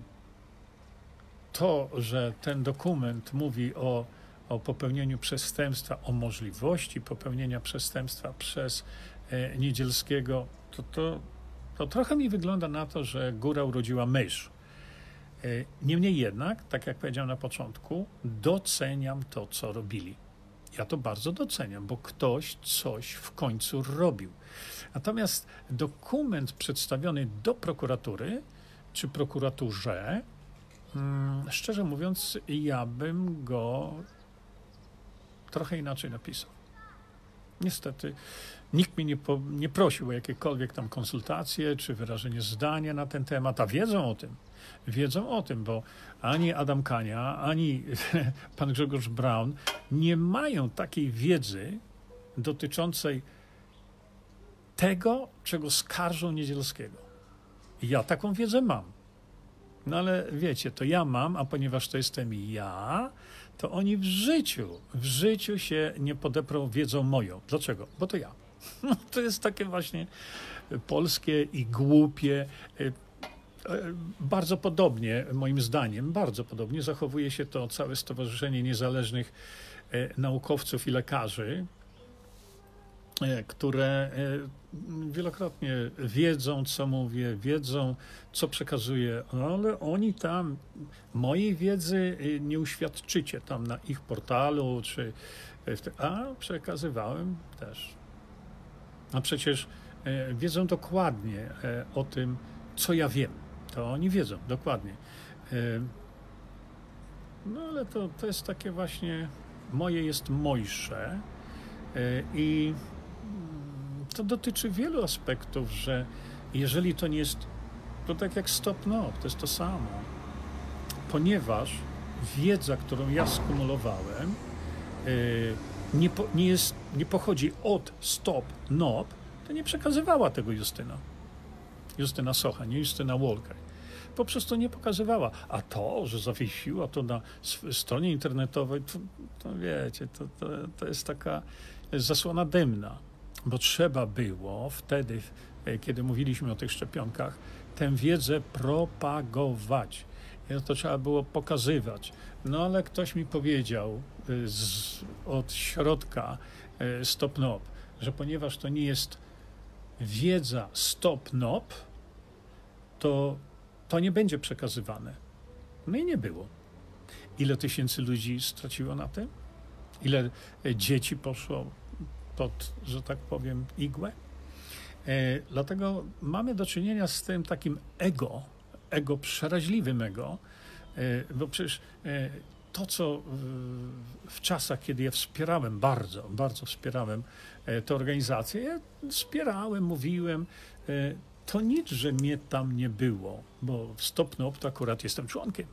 to, że ten dokument mówi o, o popełnieniu przestępstwa, o możliwości popełnienia przestępstwa przez e, Niedzielskiego, to, to, to trochę mi wygląda na to, że góra urodziła mysz. E, niemniej jednak, tak jak powiedziałem na początku, doceniam to, co robili. Ja to bardzo doceniam, bo ktoś coś w końcu robił. Natomiast dokument przedstawiony do prokuratury czy prokuraturze, mm, szczerze mówiąc, ja bym go trochę inaczej napisał. Niestety, nikt mnie nie, po, nie prosił o jakiekolwiek tam konsultacje czy wyrażenie zdania na ten temat, a wiedzą o tym. Wiedzą o tym, bo ani Adam Kania, ani pan Grzegorz Braun nie mają takiej wiedzy dotyczącej tego, czego skarżą Niedzielskiego. Ja taką wiedzę mam. No ale wiecie, to ja mam, a ponieważ to jestem ja, to oni w życiu, w życiu się nie podeprą wiedzą moją. Dlaczego? Bo to ja. No, to jest takie właśnie polskie i głupie. E, e, bardzo podobnie, moim zdaniem, bardzo podobnie zachowuje się to całe Stowarzyszenie Niezależnych e, Naukowców i Lekarzy, które wielokrotnie wiedzą, co mówię, wiedzą, co przekazuję, ale oni tam mojej wiedzy nie uświadczycie tam na ich portalu, czy a przekazywałem też. A przecież E, wiedzą dokładnie e, o tym, co ja wiem. To oni wiedzą dokładnie. E, no ale to, to jest takie właśnie, moje jest mojsze i to dotyczy wielu aspektów, że jeżeli to nie jest, to tak jak stop no, to jest to samo. Ponieważ wiedza, którą ja skumulowałem, nie, po, nie, jest, nie pochodzi od stop NOP, to nie przekazywała tego Justyna. Justyna Socha, nie Justyna Walker. Po prostu nie pokazywała. A to, że zawiesiła to na stronie internetowej, to, to wiecie, to, to, to jest taka zasłona dymna. Bo trzeba było wtedy, e, kiedy mówiliśmy o tych szczepionkach, tę wiedzę propagować. I to trzeba było pokazywać. No ale ktoś mi powiedział e, z, od środka e, stop-nop, że ponieważ to nie jest wiedza stop-nop, to to nie będzie przekazywane. No i nie było. Ile tysięcy ludzi straciło na tym? Ile e, dzieci poszło pod, że tak powiem, igłę? E, dlatego mamy do czynienia z tym takim ego, ego przeraźliwym ego, e, bo przecież e, to, co w, czasach, kiedy ja wspierałem bardzo, bardzo wspierałem te organizacje. Ja wspierałem, mówiłem. To nic, że mnie tam nie było, bo w Stopnop to akurat jestem członkiem.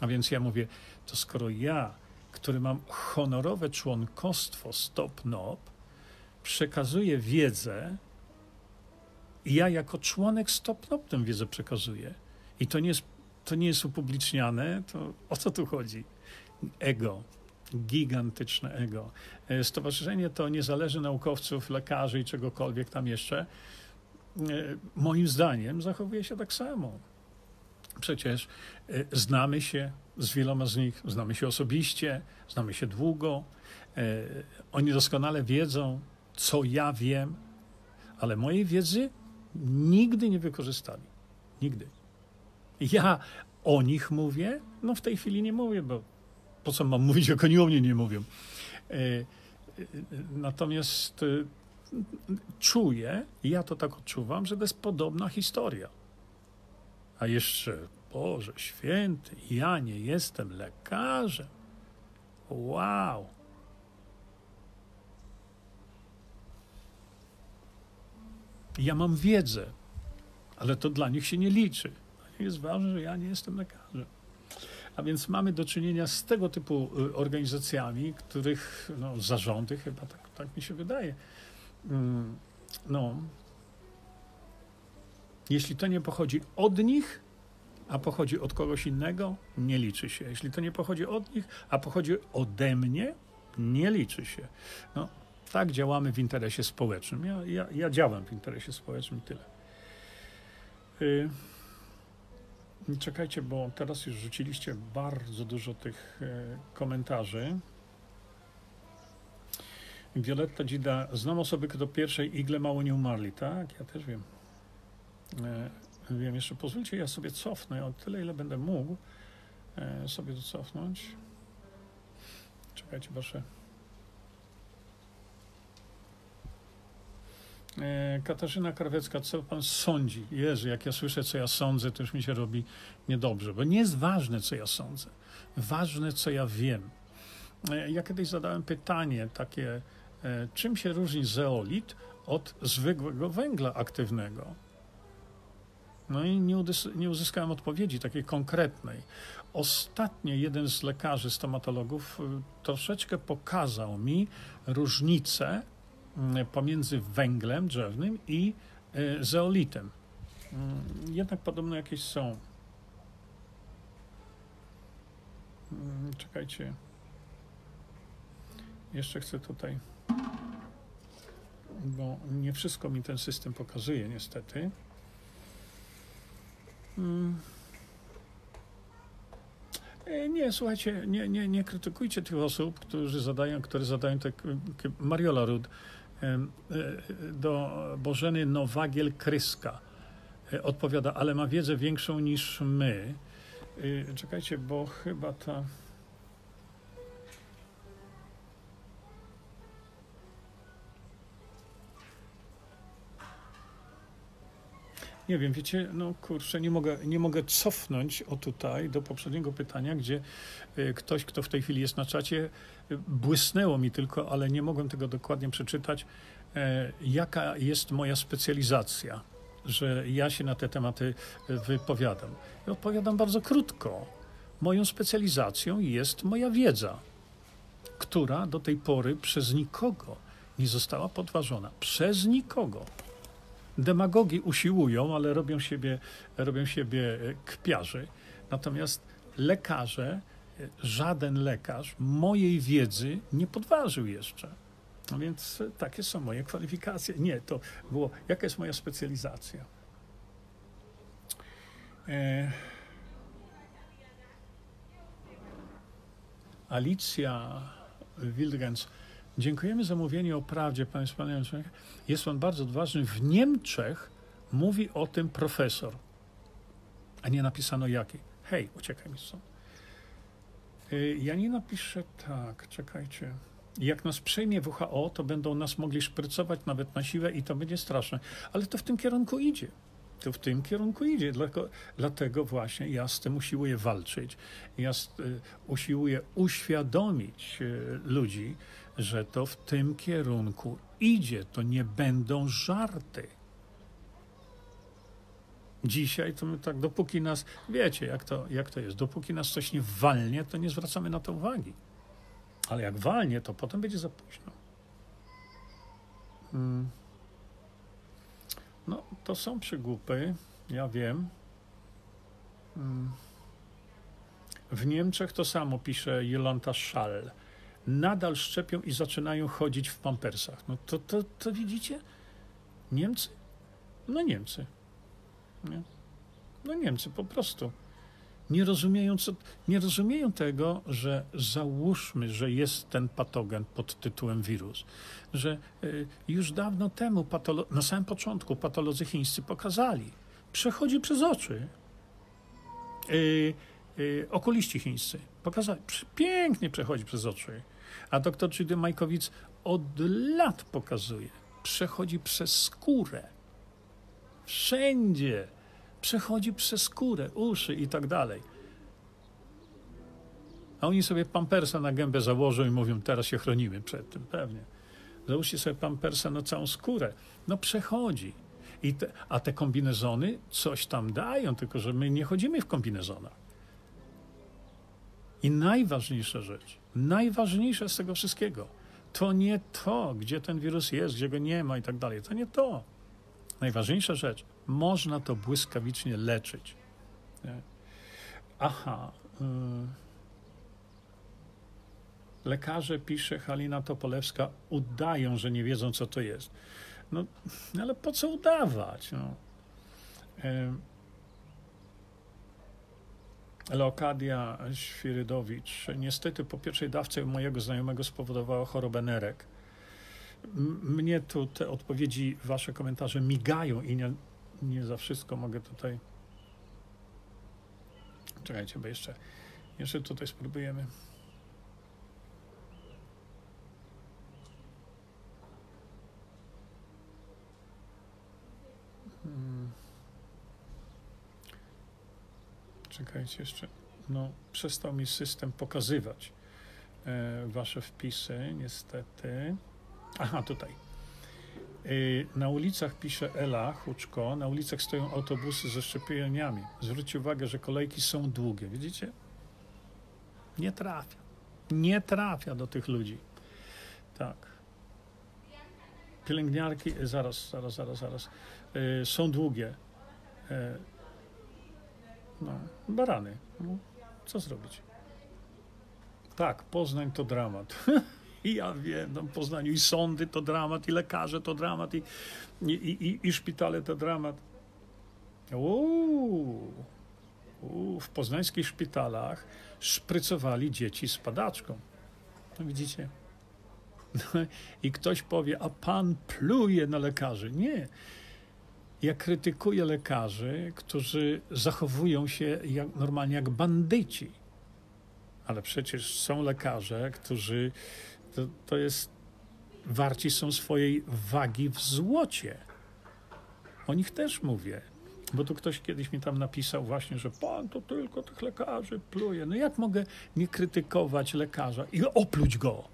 A więc ja mówię, to skoro ja, który mam honorowe członkostwo Stopnop, przekazuję wiedzę, ja jako członek Stopnop tę wiedzę przekazuję. I to nie jest, to nie jest upubliczniane, to o co tu chodzi? Ego gigantyczne ego. E, stowarzyszenie to niezależy naukowców, lekarzy i czegokolwiek tam jeszcze. E, moim zdaniem zachowuje się tak samo. Przecież e, znamy się z wieloma z nich, znamy się osobiście, znamy się długo. Oni doskonale wiedzą, co ja wiem, ale mojej wiedzy nigdy nie wykorzystali. Nigdy. Ja o nich mówię, no w tej chwili nie mówię, bo po co mam mówić, jak oni o mnie nie mówią. E, natomiast czuję, ja to tak odczuwam, że to jest podobna historia. A jeszcze, Boże Święty, ja nie jestem lekarzem. Wow. Ja mam wiedzę, ale to dla nich się nie liczy. Jest ważne, że ja nie jestem lekarzem. A więc mamy do czynienia z tego typu y, organizacjami, których no, zarządy, chyba tak, tak mi się wydaje, mm, no, jeśli to nie pochodzi od nich, a pochodzi od kogoś innego, nie liczy się. Jeśli to nie pochodzi od nich, a pochodzi ode mnie, nie liczy się. No, tak działamy w interesie społecznym. Ja, ja, ja działam w interesie społecznym tyle. Y Czekajcie, bo teraz już rzuciliście bardzo dużo tych e, komentarzy. Violetta Dzida, znam osoby, które do pierwszej igle mało nie umarli. Tak, ja też wiem. E, wiem, jeszcze pozwólcie, ja sobie cofnę o tyle, ile będę mógł e, sobie to cofnąć. Czekajcie, proszę. E, Katarzyna Krawiecka, co pan sądzi? Jezu, jak ja słyszę, co ja sądzę, to już mi się robi niedobrze, bo nie jest ważne, co ja sądzę. Ważne, co ja wiem. Ja kiedyś zadałem pytanie takie, czym się różni zeolit od zwykłego węgla aktywnego? No i nie, nie uzyskałem odpowiedzi takiej konkretnej. Ostatnio jeden z lekarzy, stomatologów troszeczkę pokazał mi różnicę Mm, pomiędzy węglem drzewnym i e, zeolitem. Mm, jednak podobno jakieś są. Mm, czekajcie. Jeszcze chcę tutaj, bo nie wszystko mi ten system pokazuje, niestety. E, nie, słuchajcie, nie, nie, nie krytykujcie tych osób, którzy zadają, które zadają te. Mariola Rud e, do Bożeny Nowagiel-Kryska e, odpowiada, ale ma wiedzę większą niż my. Czekajcie, bo chyba ta. Nie wiem, wiecie, no kurczę, nie mogę, nie mogę cofnąć o tutaj do poprzedniego pytania, gdzie y, ktoś, kto w tej chwili jest na czacie, y, błysnęło mi tylko, ale nie mogłem tego dokładnie przeczytać, e, jaka jest moja specjalizacja, że ja się na te tematy wypowiadam. I odpowiadam bardzo krótko. Moją specjalizacją jest moja wiedza, która do tej pory przez nikogo nie została podważona. Przez nikogo demagogi usiłują, ale robią siebie, robią siebie e, kpiarzy. Natomiast lekarze, e, żaden lekarz mojej wiedzy nie podważył jeszcze. No więc e, takie są moje kwalifikacje. Nie, to było, jaka jest moja specjalizacja. E... Alicja Wildgens. Dziękujemy za mówienie o prawdzie, panie wspaniały Jest on bardzo odważny. W Niemczech mówi o tym profesor, a nie napisano jaki. Hej, uciekaj mi stąd. Y, ja nie napiszę tak, czekajcie. Jak nas przejmie WHO, to będą nas mogli szprycować nawet na siłę i to będzie straszne. Ale to w tym kierunku idzie. To w tym kierunku idzie. Dlatego, dlatego właśnie ja z tym usiłuję walczyć. Ja z, y, usiłuję uświadomić y, ludzi, że to w tym kierunku idzie. To nie będą żarty. Dzisiaj to my tak, dopóki nas, wiecie jak to, jak to jest, dopóki nas coś nie walnie, to nie zwracamy na to uwagi. Ale jak walnie, to potem będzie za późno. Hmm. No, to są przygłupy, ja wiem. Hmm. W Niemczech to samo pisze Jolanta Schall nadal szczepią i zaczynają chodzić w pampersach. No to, to, to widzicie? Niemcy? No Niemcy. Nie? No Niemcy po prostu. Nie rozumieją, co, nie rozumieją tego, że załóżmy, że jest ten patogen pod tytułem wirus, że y, już dawno temu, patolo- na samym początku, patolodzy chińscy pokazali, przechodzi przez oczy. Y, y, okuliści chińscy pokazali, pięknie przechodzi przez oczy. A doktor Czydy Majkowic od lat pokazuje, przechodzi przez skórę. Wszędzie przechodzi przez skórę, uszy i tak dalej. A oni sobie pampersa na gębę założą i mówią, teraz się chronimy przed tym, pewnie. Załóżcie sobie pampersa na całą skórę. No przechodzi. I te, a te kombinezony coś tam dają, tylko że my nie chodzimy w kombinezonach. I najważniejsza rzecz, najważniejsze z tego wszystkiego, to nie to, gdzie ten wirus jest, gdzie go nie ma i tak dalej. To nie to. Najważniejsza rzecz, można to błyskawicznie leczyć. Nie? Aha. Y lekarze, pisze Halina Topolewska, udają, że nie wiedzą, co to jest. No, ale po co udawać? No. Leokadia Świrydowicz. Niestety po pierwszej dawce mojego znajomego spowodowała chorobę nerek. Mnie tu te odpowiedzi, wasze komentarze migają i nie, nie za wszystko mogę tutaj. Czekajcie, bo jeszcze, jeszcze tutaj spróbujemy. Hmm. Czekajcie jeszcze. No, przestał mi system pokazywać e, wasze wpisy, niestety. Aha, tutaj. E, na ulicach, pisze Ela Huczko, na ulicach stoją autobusy ze szczepieniami. Zwróćcie uwagę, że kolejki są długie. Widzicie? Nie trafia. Nie trafia do tych ludzi. Tak. Pielęgniarki, zaraz, zaraz, zaraz, zaraz. E, są długie. No, barany. No, co zrobić? Tak, Poznań to dramat. I ja wiem, no w Poznaniu i sądy to dramat, i lekarze to dramat, i, i, i, i szpitale to dramat. Uuu, uuu, w poznańskich szpitalach szprycowali dzieci z padaczką. No widzicie? I ktoś powie, a pan pluje na lekarzy. Nie. Ja krytykuję lekarzy, którzy zachowują się jak, normalnie jak bandyci. Ale przecież są lekarze, którzy to, to jest warci są swojej wagi w złocie. O nich też mówię. Bo tu ktoś kiedyś mi tam napisał właśnie, że pan to tylko tych lekarzy pluje. No jak mogę nie krytykować lekarza i opluć go?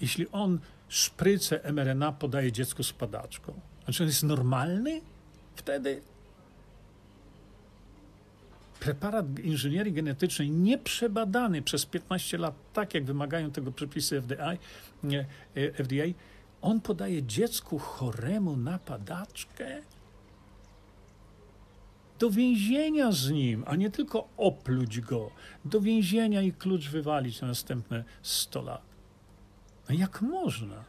Jeśli on szprycę mRNA podaje dziecku z padaczką, znaczy on jest normalny wtedy? Preparat inżynierii genetycznej nieprzebadany przez 15 lat, tak jak wymagają tego przepisy FDA, FDA on podaje dziecku choremu na padaczkę? do więzienia z nim, a nie tylko opluć go, do więzienia i klucz wywalić na następne 100 lat. Jak można?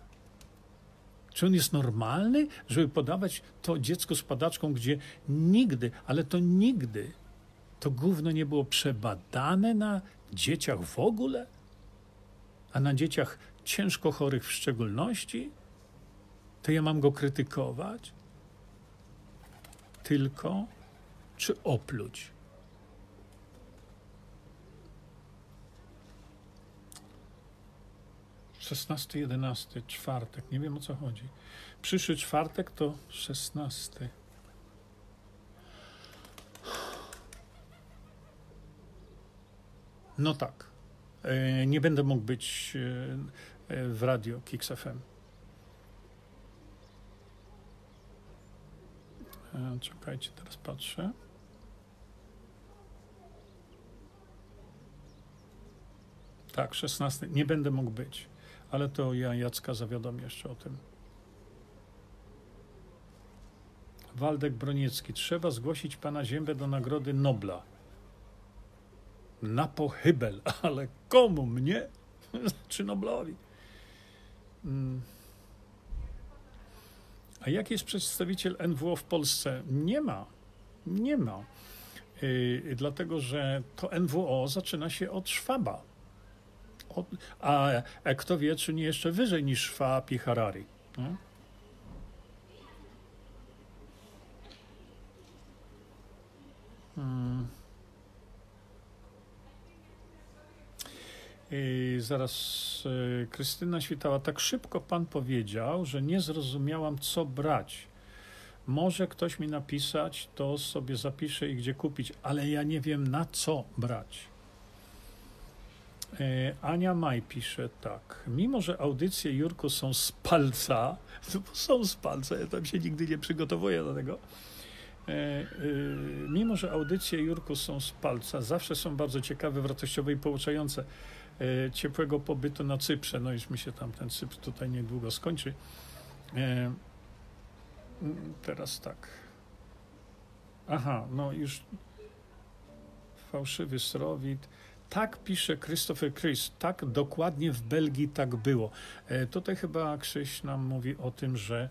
Czy on jest normalny, żeby podawać to dziecko z padaczką, gdzie nigdy, ale to nigdy, to gówno nie było przebadane na dzieciach w ogóle, a na dzieciach ciężko chorych w szczególności? To ja mam go krytykować? Tylko czy opluć? Szesnasty, jedenasty, czwartek. Nie wiem o co chodzi. Przyszły czwartek to szesnasty. No tak. E, nie będę mógł być e, e, w radio Kix FM. Czekajcie, teraz patrzę. Tak, 16. Nie będę mógł być, ale to ja Jacka zawiadomię jeszcze o tym. Waldek Broniecki. Trzeba zgłosić pana Ziębę do Nagrody Nobla. Na pochybel, ale komu? Mnie? Czy Noblowi? Hmm. A jaki jest przedstawiciel NWO w Polsce? Nie ma. Nie ma. Yy, dlatego, że to NWO zaczyna się od Szwaba. A, a kto wie, czy nie jeszcze wyżej niż Szwab i Harari. Nie? Hmm. I zaraz y, Krystyna Świtała, tak szybko pan powiedział, że nie zrozumiałam, co brać. Może ktoś mi napisać, to sobie zapiszę i gdzie kupić, ale ja nie wiem, na co brać. Y, Ania Maj pisze tak. Mimo, że audycje Jurku są z palca, no są z palca, ja tam się nigdy nie przygotowuję do tego. Y, mimo, że audycje Jurku są z palca, zawsze są bardzo ciekawe, wartościowe i pouczające. E, ciepłego pobytu na Cyprze. No już mi się tam ten Cypr tutaj niedługo skończy. E, teraz tak. Aha, no już fałszywy srowit. Tak pisze Christopher Chris, tak dokładnie w Belgii tak było. E, tutaj chyba Krzyś nam mówi o tym, że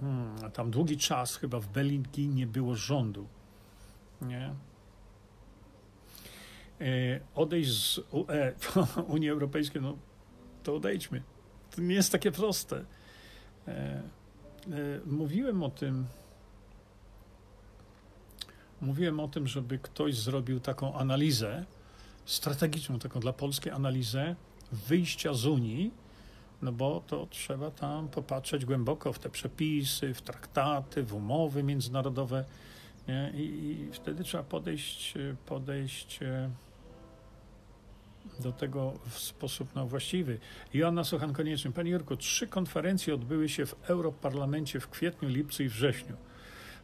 hmm, tam długi czas chyba w Belgii nie było rządu. Nie? E, odejść z UE, Unii Europejskiej, no to odejdźmy. To nie jest takie proste. E, mówiłem o tym, mówiłem o tym, żeby ktoś zrobił taką analizę, strategiczną, taką dla Polski analizę wyjścia z Unii, no bo to trzeba tam popatrzeć głęboko w te przepisy, w traktaty, w umowy międzynarodowe. Nie? I, I wtedy trzeba podejść, podejść do tego w sposób no, właściwy. Joanna Sochan-Konieczny. Panie Jurku, trzy konferencje odbyły się w Europarlamencie w kwietniu, lipcu i wrześniu.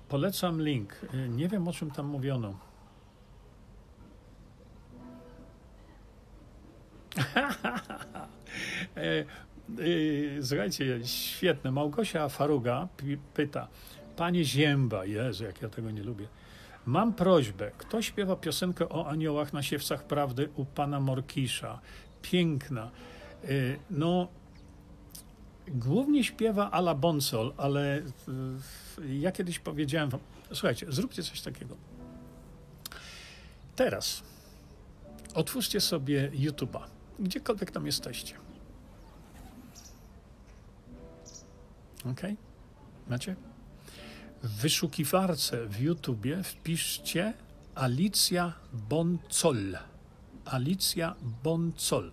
Polecam link. Nie wiem, o czym tam mówiono. słuchajcie, świetne. Małgosia Faruga pyta. Panie Zięba, Jezu, jak ja tego nie lubię. Mam prośbę. Kto śpiewa piosenkę o aniołach na siewcach prawdy u pana Morkisza? Piękna. Y, no, głównie śpiewa Ala Bonsol, ale ja kiedyś powiedziałem wam, słuchajcie, zróbcie coś takiego. Teraz otwórzcie sobie YouTube'a, gdziekolwiek tam jesteście. Ok? Macie? W wyszukiwarce w YouTubie wpiszcie Alicja Boncol. Alicja Boncol.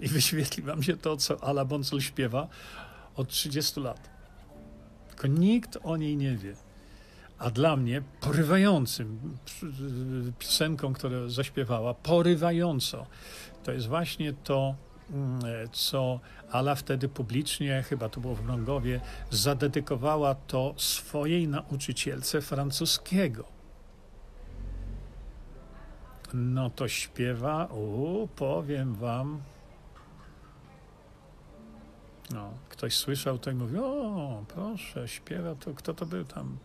I wyświetli wam się to, co Ala Boncol śpiewa od 30 lat. Tylko nikt o niej nie wie. A dla mnie porywającym piosenką, którą zaśpiewała, porywająco, to jest właśnie to, mm, co Ala wtedy publicznie, chyba to było w Mrągowie, zadedykowała to swojej nauczycielce francuskiego. No to śpiewa, u, powiem wam. No, ktoś słyszał to i mówił, o, proszę, śpiewa to, kto to był tam?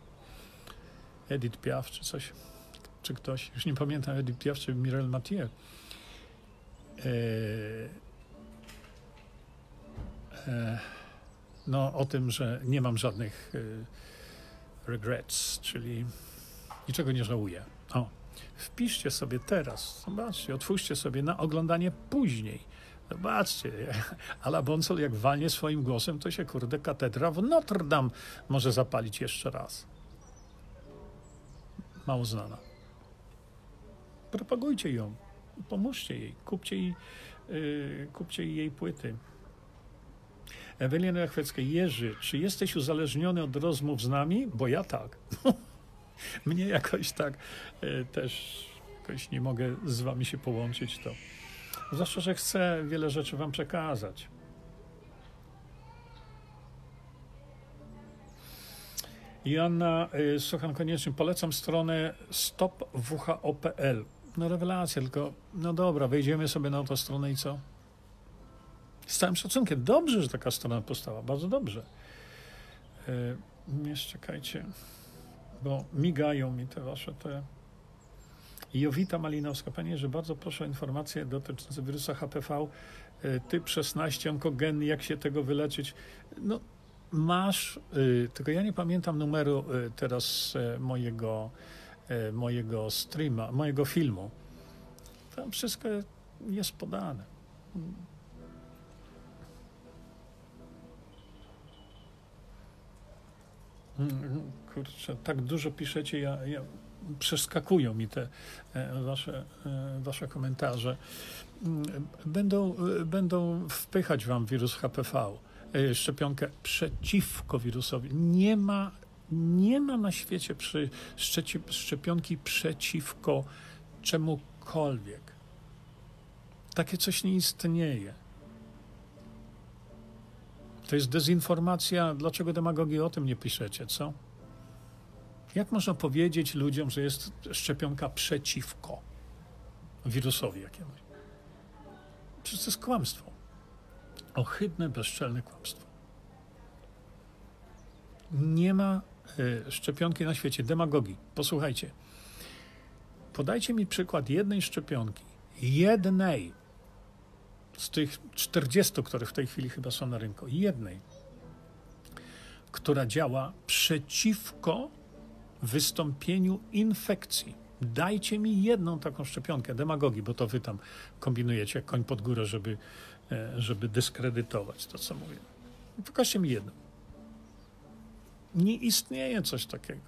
Edith Piaf czy coś, czy ktoś, już nie pamiętam, Edith Piaf czy Mirel Mathieu. E, e, no, o tym, że nie mam żadnych e, regrets, czyli niczego nie żałuję. O, wpiszcie sobie teraz, zobaczcie, otwórzcie sobie na oglądanie później. Zobaczcie, Ala Bonsol jak walnie swoim głosem, to się kurde katedra w Notre Dame może zapalić jeszcze raz mało znana. Propagujcie ją, pomóżcie jej, kupcie jej, yy, kupcie jej płyty. Ewelina Jachwecka, Jerzy, czy jesteś uzależniony od rozmów z nami? Bo ja tak. Mnie jakoś tak yy, też jakoś nie mogę z wami się połączyć to. Zwłaszcza, że chcę wiele rzeczy wam przekazać. Joanna y, Sochan koniecznie polecam stronę stopwho.pl. No rewelacja, tylko no dobra, wejdziemy sobie na tą stronę i co? Z całym szacunkiem, dobrze, że taka strona powstała, bardzo dobrze. Yy, czekajcie, bo migają mi te wasze te... Jowita Malinowska, Panie, że bardzo proszę o informacje dotyczące wirusa HPV, y, typ 16, onkogenny, jak się tego wyleczyć. No, masz, y, tylko ja nie pamiętam numeru y, teraz y, mojego, mojego streama, mojego filmu. Tam wszystko jest podane. Mm, kurczę, tak dużo piszecie, ja, ja przeskakują mi te e, wasze, e, wasze komentarze. Mm, będą, będą wpychać wam wirus HPV. E, szczepionkę przeciwko wirusowi. Nie ma, nie ma na świecie przy szczepionki przeciwko czemukolwiek. Takie coś nie istnieje. To jest dezinformacja. Dlaczego demagogi o tym nie piszecie, co? Jak można powiedzieć ludziom, że jest szczepionka przeciwko wirusowi jakiemuś? Przecież to jest kłamstwo. Ohydne, bezczelne kłamstwo. Nie ma y, szczepionki na świecie, demagogii. Posłuchajcie. Podajcie mi przykład jednej szczepionki, jednej z tych 40, które w tej chwili chyba są na rynku, jednej, która działa przeciwko wystąpieniu infekcji. Dajcie mi jedną taką szczepionkę, demagogii, bo to wy tam kombinujecie koń pod górę, żeby E, żeby dyskredytować to, co mówię. Pokażcie mi jedno. Nie istnieje coś takiego.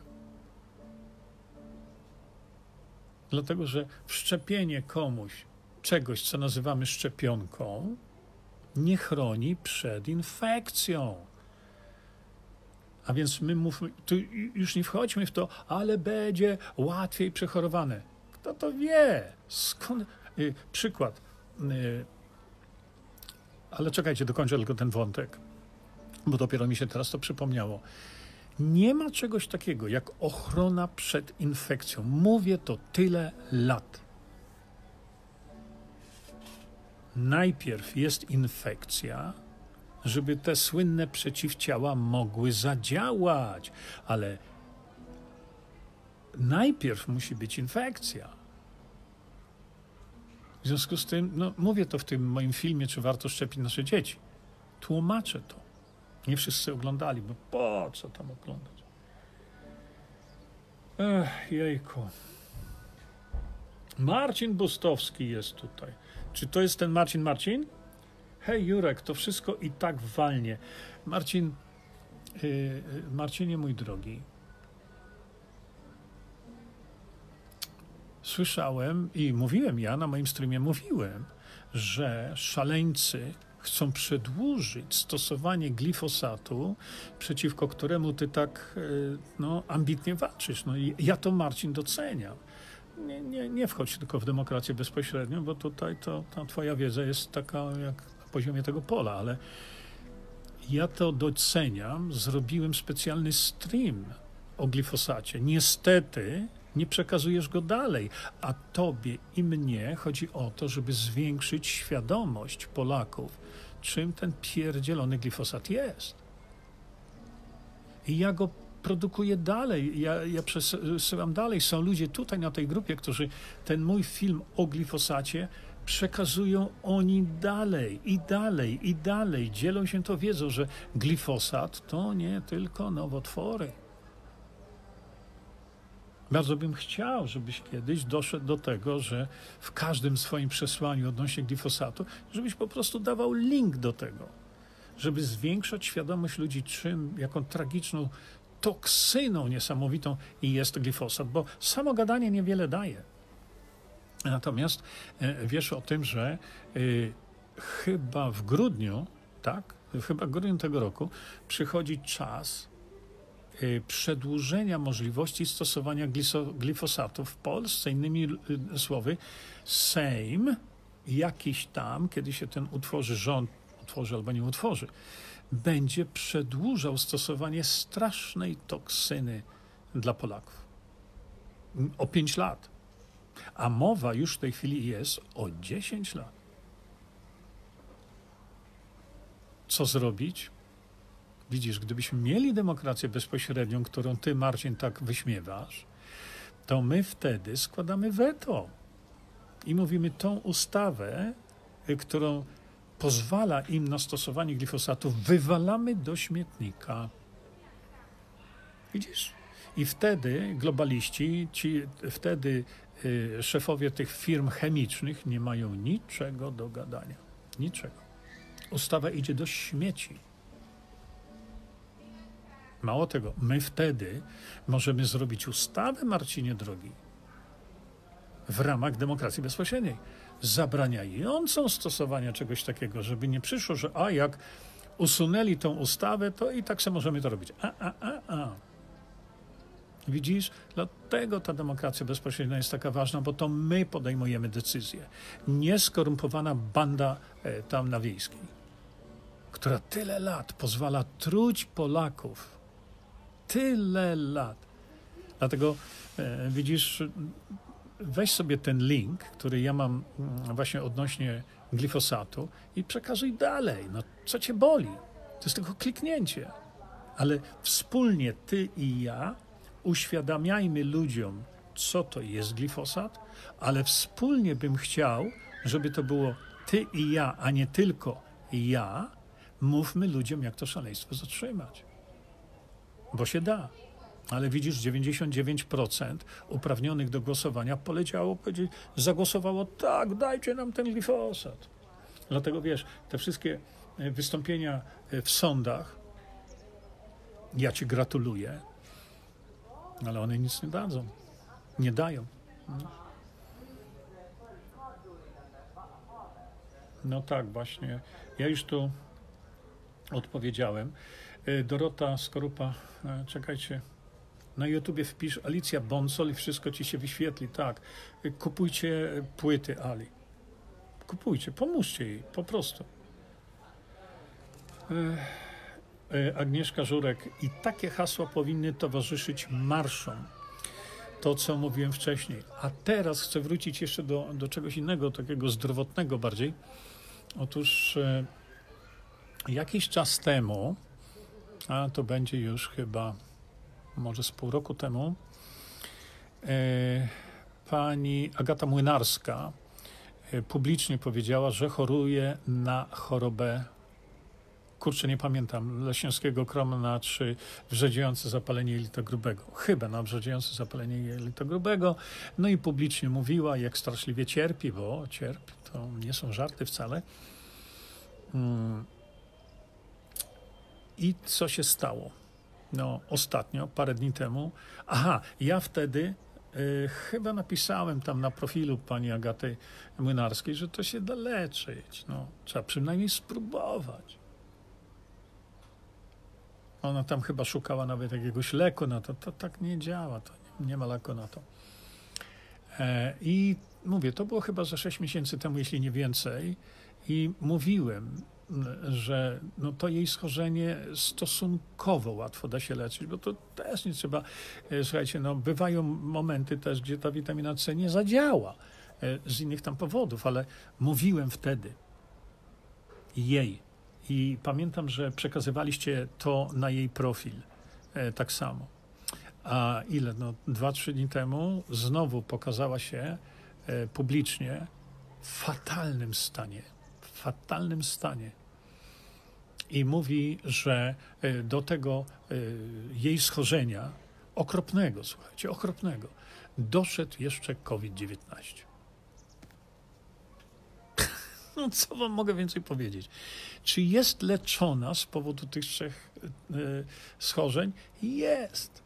Dlatego, że wszczepienie komuś czegoś, co nazywamy szczepionką, nie chroni przed infekcją. A więc my mówmy, tu już nie wchodźmy w to, ale będzie łatwiej przechorowane. Kto to wie? Skąd? Y, przykład. Ale czekajcie, dokończę tylko ten wątek, bo dopiero mi się teraz to przypomniało. Nie ma czegoś takiego jak ochrona przed infekcją. Mówię to tyle lat. Najpierw jest infekcja, żeby te słynne przeciwciała mogły zadziałać, ale najpierw musi być infekcja. W związku z tym, no, mówię to w tym moim filmie, czy warto szczepić nasze dzieci. Tłumaczę to. Nie wszyscy oglądali, bo po co tam oglądać? Ech, jejku. Marcin Bustowski jest tutaj. Czy to jest ten Marcin Marcin? Hej Jurek, to wszystko i tak walnie. Marcin, yy, Marcinie mój drogi, słyszałem i mówiłem, ja na moim streamie mówiłem, że szaleńcy chcą przedłużyć stosowanie glifosatu, przeciwko któremu ty tak no, ambitnie walczysz. No i ja to, Marcin, doceniam nie, nie, nie wchodź tylko w demokrację bezpośrednią, bo tutaj to, ta twoja wiedza jest taka jak na poziomie tego pola, ale ja to doceniam. Zrobiłem specjalny stream o glifosacie. Niestety nie przekazujesz go dalej, a tobie i mnie chodzi o to, żeby zwiększyć świadomość Polaków, czym ten pierdzielony glifosat jest. I ja go produkuję dalej, ja, ja przesyłam dalej. Są ludzie tutaj na tej grupie, którzy ten mój film o glifosacie przekazują oni dalej i dalej i dalej. Dzielą się to wiedzą, że glifosat to nie tylko nowotwory. Bardzo bym chciał, żebyś kiedyś doszedł do tego, że w każdym swoim przesłaniu odnośnie glifosatu, żebyś po prostu dawał link do tego, żeby zwiększać świadomość ludzi, czym, jaką tragiczną toksyną niesamowitą jest glifosat, bo samo gadanie niewiele daje. Natomiast e, wiesz o tym, że y, chyba w grudniu, tak, chyba w grudniu tego roku przychodzi czas przedłużenia możliwości stosowania glifosatu w Polsce. Innymi słowy, Sejm jakiś tam, kiedy się ten utworzy rząd, utworzy albo nie utworzy, będzie przedłużał stosowanie strasznej toksyny dla Polaków. O 5 lat. A mowa już w tej chwili jest o 10 lat. Co zrobić? Widzisz, gdybyśmy mieli demokrację bezpośrednią, którą ty, Marcin, tak wyśmiewasz, to my wtedy składamy weto i mówimy tą ustawę, którą pozwala im na stosowanie glifosatu, wywalamy do śmietnika. Widzisz? I wtedy globaliści, ci wtedy y, szefowie tych firm chemicznych nie mają niczego do gadania. Niczego. Ustawa idzie do śmieci. Mało tego, my wtedy możemy zrobić ustawę, Marcinie drogi, w ramach demokracji bezpośredniej zabraniającą stosowania czegoś takiego, żeby nie przyszło, że a jak usunęli tą ustawę, to i tak sobie możemy to robić. A, a, a, a. Widzisz? Dlatego ta demokracja bezpośrednia jest taka ważna, bo to my podejmujemy decyzje. Nie skorumpowana banda e, tam na wiejskiej, która tyle lat pozwala truć Polaków. Tyle lat. Dlatego e, widzisz, weź sobie ten link, który ja mam mm, właśnie odnośnie glifosatu i przekazuj dalej. No, co cię boli? To jest tylko kliknięcie. Ale wspólnie ty i ja uświadamiajmy ludziom, co to jest glifosat, ale wspólnie bym chciał, żeby to było ty i ja, a nie tylko ja, mówmy ludziom, jak to szaleństwo zatrzymać. Bo się da. Ale widzisz, 99% uprawnionych do głosowania poleciało, zagłosowało tak, dajcie nam ten glifosat. Dlatego wiesz, te wszystkie e, wystąpienia e, w sądach, ja ci gratuluję, ale one nic nie dadzą. Nie dają. No tak, właśnie. Ja już tu odpowiedziałem. E, Dorota Skorupa, czekajcie, na YouTubie wpisz Alicja Bonsol i wszystko ci się wyświetli. Tak, kupujcie płyty Ali. Kupujcie, pomóżcie jej, po prostu. E, Agnieszka Żurek. I takie hasła powinny towarzyszyć marszom. To, co mówiłem wcześniej. A teraz chcę wrócić jeszcze do, do czegoś innego, takiego zdrowotnego bardziej. Otóż e, jakiś czas temu, a to będzie już chyba może z pół roku temu, pani Agata Młynarska publicznie powiedziała, że choruje na chorobę kurczę, nie pamiętam, leśniowskiego kromna czy wrzedziające zapalenie jelita grubego. Chyba na wrzedziające zapalenie jelita grubego. No i publicznie mówiła, jak straszliwie cierpi, bo cierpi, to nie są żarty wcale. Mm. I co się stało? No, ostatnio, parę dni temu. Aha, ja wtedy y, chyba napisałem tam na profilu pani Agaty Młynarskiej, że to się da leczyć. No, trzeba przynajmniej spróbować. Ona tam chyba szukała nawet jakiegoś leku na to. To tak nie działa, to nie, nie ma leku na to. E, I mówię, to było chyba za 6 miesięcy temu, jeśli nie więcej. I mówiłem, że no to jej schorzenie stosunkowo łatwo da się leczyć, bo to też nie trzeba, e, słuchajcie, no bywają momenty też, gdzie ta witamina C nie zadziała e, z innych tam powodów, ale mówiłem wtedy jej, i pamiętam, że przekazywaliście to na jej profil e, tak samo. A ile? No, dwa, trzy dni temu znowu pokazała się publicznie w fatalnym stanie. W fatalnym stanie. I mówi, że e, do tego e, jej schorzenia, okropnego, słuchajcie, okropnego, doszedł jeszcze COVID-19. No, co wam mogę więcej powiedzieć? Czy jest leczona z powodu tych trzech y, schorzeń? Jest.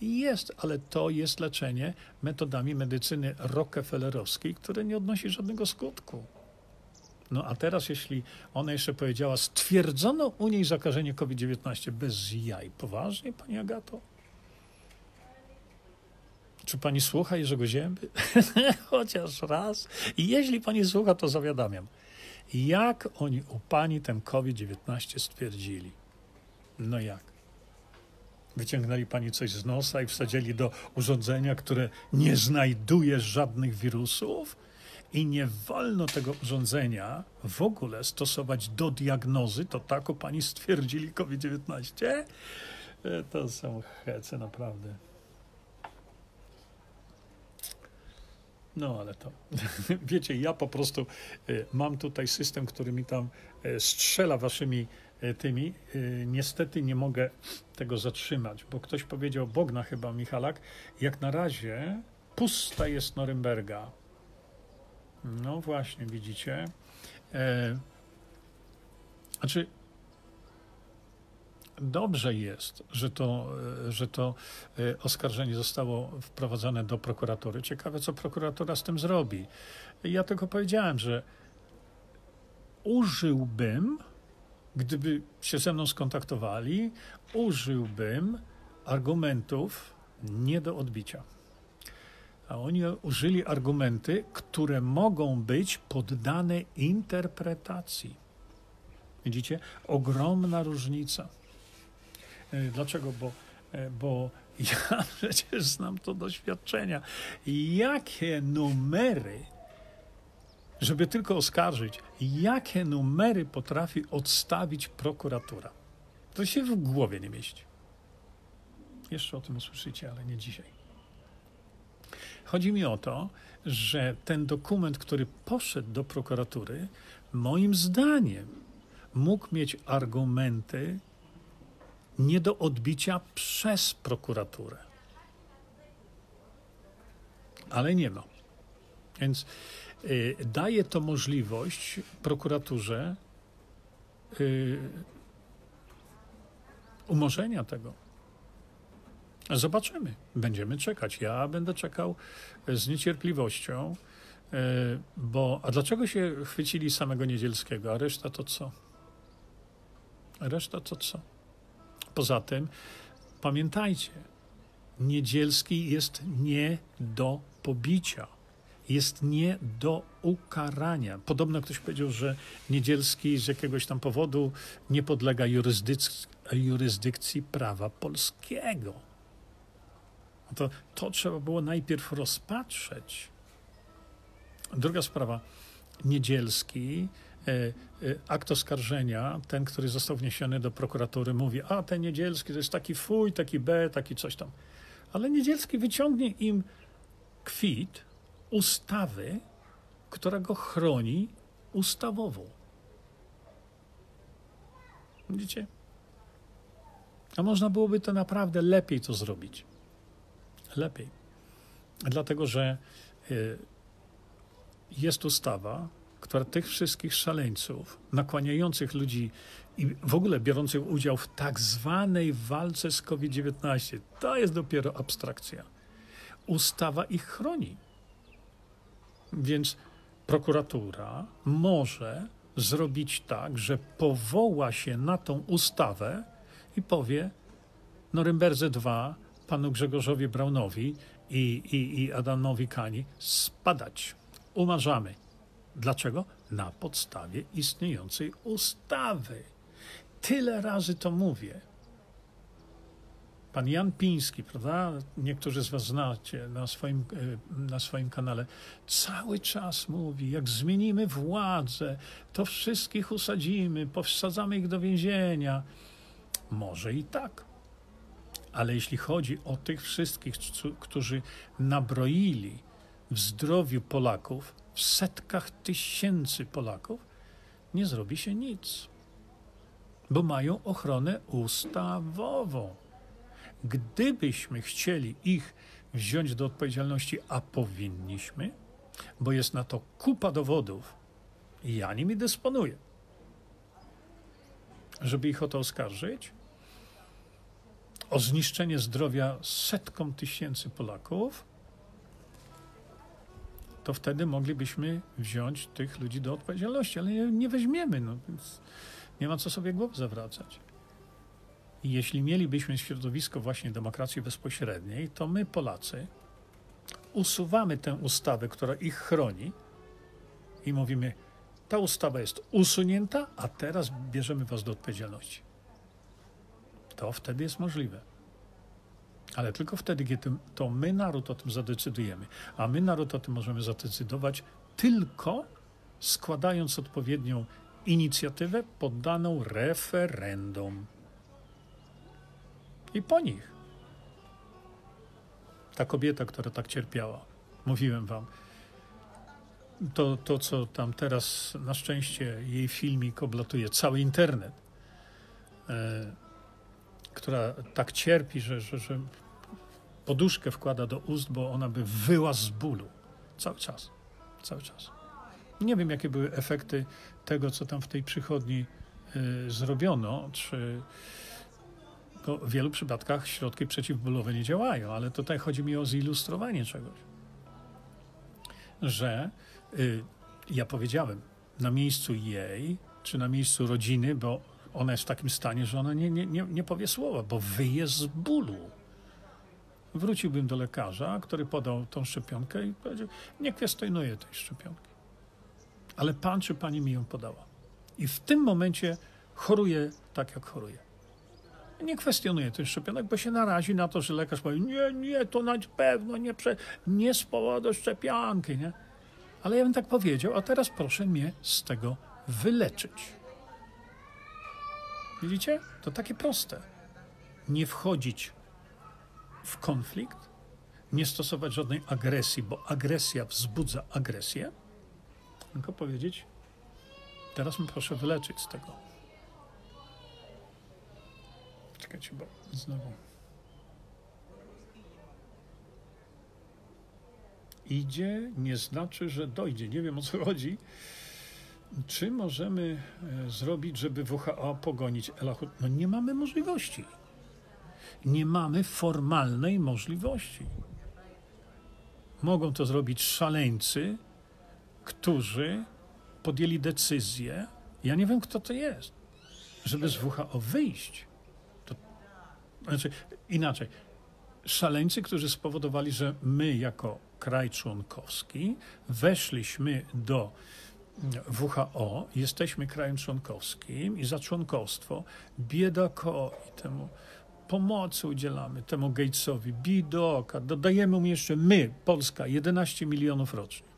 Jest, ale to jest leczenie metodami medycyny rockefellerowskiej, które nie odnosi żadnego skutku. No a teraz, jeśli ona jeszcze powiedziała, stwierdzono u niej zakażenie COVID-19 bez jaj. Poważnie, pani Agato? Czy pani słucha Jerzego Zięby? Chociaż raz. I jeśli pani słucha, to zawiadamiam. Jak oni u pani ten COVID-19 stwierdzili? No jak? Wyciągnęli pani coś z nosa i wsadzili do urządzenia, które nie znajduje żadnych wirusów? I nie wolno tego urządzenia w ogóle stosować do diagnozy, to tak u pani stwierdzili COVID-19? E, to są hece, naprawdę. No ale to, wiecie, ja po prostu y, mam tutaj system, który mi tam y, strzela waszymi tymi. Niestety nie mogę tego zatrzymać, bo ktoś powiedział, Bogna chyba, Michalak, jak na razie pusta jest Norymberga. No właśnie, widzicie. E, znaczy, dobrze jest, że to, e, że to e, oskarżenie zostało wprowadzone do prokuratury. Ciekawe, co prokuratura z tym zrobi. Ja tylko powiedziałem, że użyłbym, gdyby się ze mną skontaktowali, użyłbym argumentów nie do odbicia. A oni użyli argumenty, które mogą być poddane interpretacji. Widzicie? Ogromna różnica. E, dlaczego? Bo, e, bo ja przecież znam to doświadczenia. Jakie numery, żeby tylko oskarżyć, jakie numery potrafi odstawić prokuratura? To się w głowie nie mieści. Jeszcze o tym usłyszycie, ale nie dzisiaj. Chodzi mi o to, że ten dokument, który poszedł do prokuratury, moim zdaniem mógł mieć argumenty nie do odbicia przez prokuraturę. Ale nie ma. Więc y, daje to możliwość prokuraturze y, umorzenia tego. Zobaczymy. Będziemy czekać. Ja będę czekał z niecierpliwością, y, bo a dlaczego się chwycili samego Niedzielskiego, a reszta to co? Reszta to co? Poza tym pamiętajcie, Niedzielski jest nie do pobicia, jest nie do ukarania. Podobno ktoś powiedział, że Niedzielski z jakiegoś tam powodu nie podlega jurysdykcji, jurysdykcji prawa polskiego. No to, to trzeba było najpierw rozpatrzeć. Druga sprawa. Niedzielski E, e, akt oskarżenia, ten, który został wniesiony do prokuratury, mówi, a ten Niedzielski to jest taki fuj, taki B, taki coś tam. Ale Niedzielski wyciągnie im kwit ustawy, która go chroni ustawowo. Widzicie? A można byłoby to naprawdę lepiej to zrobić. Lepiej. Dlatego, że y, jest ustawa, która tych wszystkich szaleńców, nakłaniających ludzi i w ogóle biorących udział w tak zwanej walce z COVID-19, to jest dopiero abstrakcja. Ustawa ich chroni. Więc prokuratura może zrobić tak, że powoła się na tą ustawę i powie Norymberdze 2 panu Grzegorzowi Braunowi i, i, i Adamowi Kani spadać. Umarzamy. Dlaczego? Na podstawie istniejącej ustawy. Tyle razy to mówię. Pan Jan Piński, prawda? Niektórzy z Was znacie na swoim, e, na swoim kanale. Cały czas mówi, jak zmienimy władzę, to wszystkich usadzimy, powsadzamy ich do więzienia. Może i tak. Ale jeśli chodzi o tych wszystkich, którzy nabroili w zdrowiu Polaków, w setkach tysięcy Polaków, nie zrobi się nic, bo mają ochronę ustawową. Gdybyśmy chcieli ich wziąć do odpowiedzialności, a powinniśmy, bo jest na to kupa dowodów ja nimi dysponuję, żeby ich o to oskarżyć, o zniszczenie zdrowia setkom tysięcy Polaków, to wtedy moglibyśmy wziąć tych ludzi do odpowiedzialności, ale nie weźmiemy, no więc nie ma co sobie głowy zawracać. I jeśli mielibyśmy środowisko właśnie demokracji bezpośredniej, to my, Polacy, usuwamy tę ustawę, która ich chroni i mówimy, ta ustawa jest usunięta, a teraz bierzemy was do odpowiedzialności. To wtedy jest możliwe. Ale tylko wtedy, kiedy to my, naród, o tym zadecydujemy. A my, naród, o tym możemy zadecydować tylko składając odpowiednią inicjatywę poddaną referendum. I po nich. Ta kobieta, która tak cierpiała, mówiłem wam, to, to co tam teraz na szczęście jej filmik oblatuje cały internet, e, która tak cierpi, że, że, że poduszkę wkłada do ust, bo ona by wyła z bólu. Cały czas. Cały czas. Nie wiem, jakie były efekty tego, co tam w tej przychodni y, zrobiono, czy bo w wielu przypadkach środki przeciwbólowe nie działają, ale tutaj chodzi mi o zilustrowanie czegoś. Że y, ja powiedziałem, na miejscu jej, czy na miejscu rodziny, bo ona jest w takim stanie, że ona nie, nie, nie, nie powie słowa, bo wyje z bólu wróciłbym do lekarza, który podał tą szczepionkę i powiedział, nie kwestionuję tej szczepionki. Ale pan czy pani mi ją podała. I w tym momencie choruje tak, jak choruje. Nie kwestionuję tych szczepionek, bo się narazi na to, że lekarz powie, nie, nie, to na pewno nie, prze, nie z powodu szczepionki, nie? Ale ja bym tak powiedział, a teraz proszę mnie z tego wyleczyć. Widzicie? To takie proste. Nie wchodzić w konflikt, nie stosować żadnej agresji, bo agresja wzbudza agresję, tylko powiedzieć, teraz mnie proszę wyleczyć z tego. Czekajcie, bo znowu. Idzie nie znaczy, że dojdzie. Nie wiem o co chodzi. Czy możemy e, zrobić, żeby WHO pogonić Elachut? No nie mamy możliwości nie mamy formalnej możliwości. Mogą to zrobić szaleńcy, którzy podjęli decyzję, ja nie wiem, kto to jest, żeby z WHO wyjść. To, znaczy, inaczej, szaleńcy, którzy spowodowali, że my jako kraj członkowski weszliśmy do WHO, jesteśmy krajem członkowskim i za członkostwo biedako i temu pomocy udzielamy temu Gatesowi, bidoka, dodajemy mu jeszcze my, Polska, 11 milionów rocznie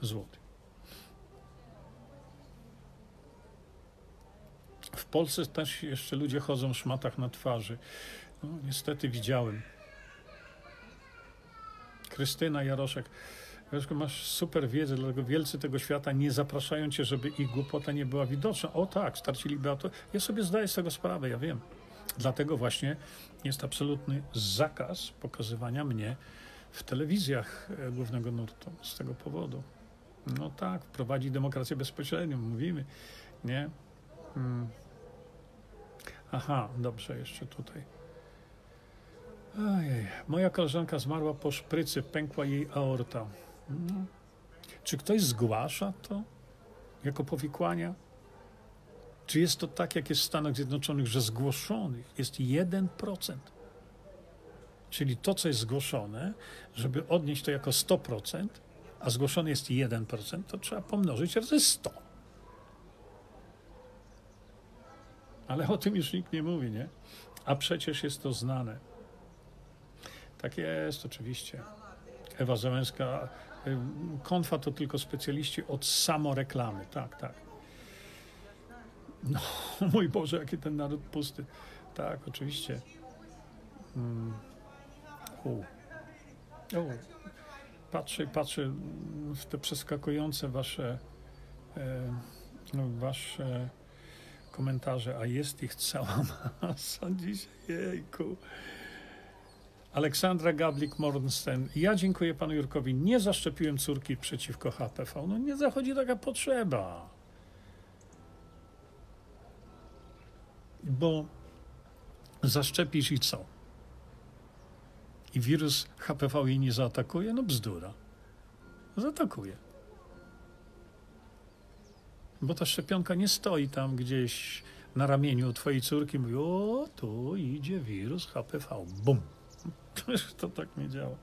złotych. W Polsce też jeszcze ludzie chodzą w szmatach na twarzy. No, niestety widziałem Krystyna Jaroszek. Leszku, masz super wiedzę, dlatego wielcy tego świata nie zapraszają cię, żeby ich głupota nie była widoczna. O tak, straciliby auto. Ja sobie zdaję z tego sprawę, ja wiem. Dlatego właśnie jest absolutny zakaz pokazywania mnie w telewizjach e, głównego nurtu z tego powodu. No tak, wprowadzi demokrację bezpośrednią, mówimy, nie? Hmm. Aha, dobrze, jeszcze tutaj. Ojej. Moja koleżanka zmarła po szprycy, pękła jej aorta. Czy ktoś zgłasza to jako powikłania? Czy jest to tak, jak jest w Stanach Zjednoczonych, że zgłoszonych jest 1%? Czyli to, co jest zgłoszone, żeby odnieść to jako 100%, a zgłoszony jest 1%, to trzeba pomnożyć razy 100. Ale o tym już nikt nie mówi, nie? A przecież jest to znane. Tak jest, oczywiście. Ewa Załęska, y, konfa to tylko specjaliści od samoreklamy, tak, tak. No, mój Boże, jaki ten naród pusty. Tak, oczywiście. Hmm. U. Patrzę, patrzę w te przeskakujące wasze, e, no, wasze komentarze, a jest ich cała masa dzisiaj, jejku. Aleksandra Gablik-Mornsten. Ja dziękuję panu Jurkowi. Nie zaszczepiłem córki przeciwko HPV. No nie zachodzi taka potrzeba. Bo zaszczepisz i co? I wirus HPV jej nie zaatakuje? No bzdura. Zaatakuje. Bo ta szczepionka nie stoi tam gdzieś na ramieniu twojej córki i mówi, o, tu idzie wirus HPV. Bum. To tak nie działa.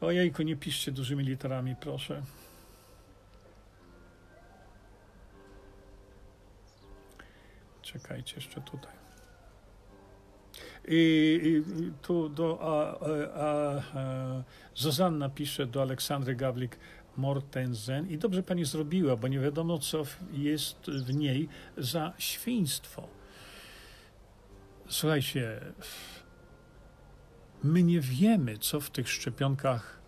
Ojejku, nie piszcie dużymi literami, proszę. Czekajcie jeszcze tutaj. I, i tu do a, a, a, Zuzanna pisze do Aleksandry Gawlik Mortensen i dobrze pani zrobiła, bo nie wiadomo, co jest w niej za świństwo. Słuchajcie, My nie wiemy, co w tych szczepionkach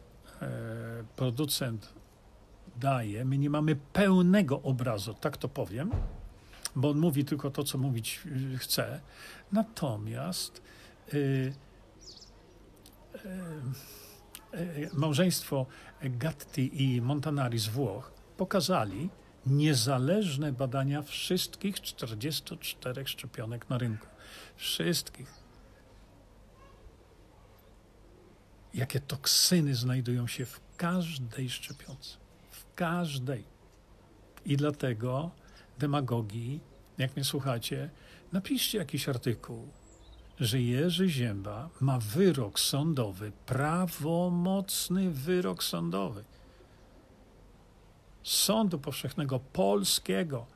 e, producent daje. My nie mamy pełnego obrazu, tak to powiem, bo on mówi tylko to, co mówić e, chce. Natomiast y, małżeństwo Gatti i Montanari z Włoch pokazali niezależne badania wszystkich 44 szczepionek na rynku. Wszystkich. Jakie toksyny znajdują się w każdej szczepionce. W każdej. I dlatego demagogii, jak mnie słuchacie, napiszcie jakiś artykuł, że Jerzy Zięba ma wyrok sądowy, prawomocny wyrok sądowy. Sądu Powszechnego Polskiego,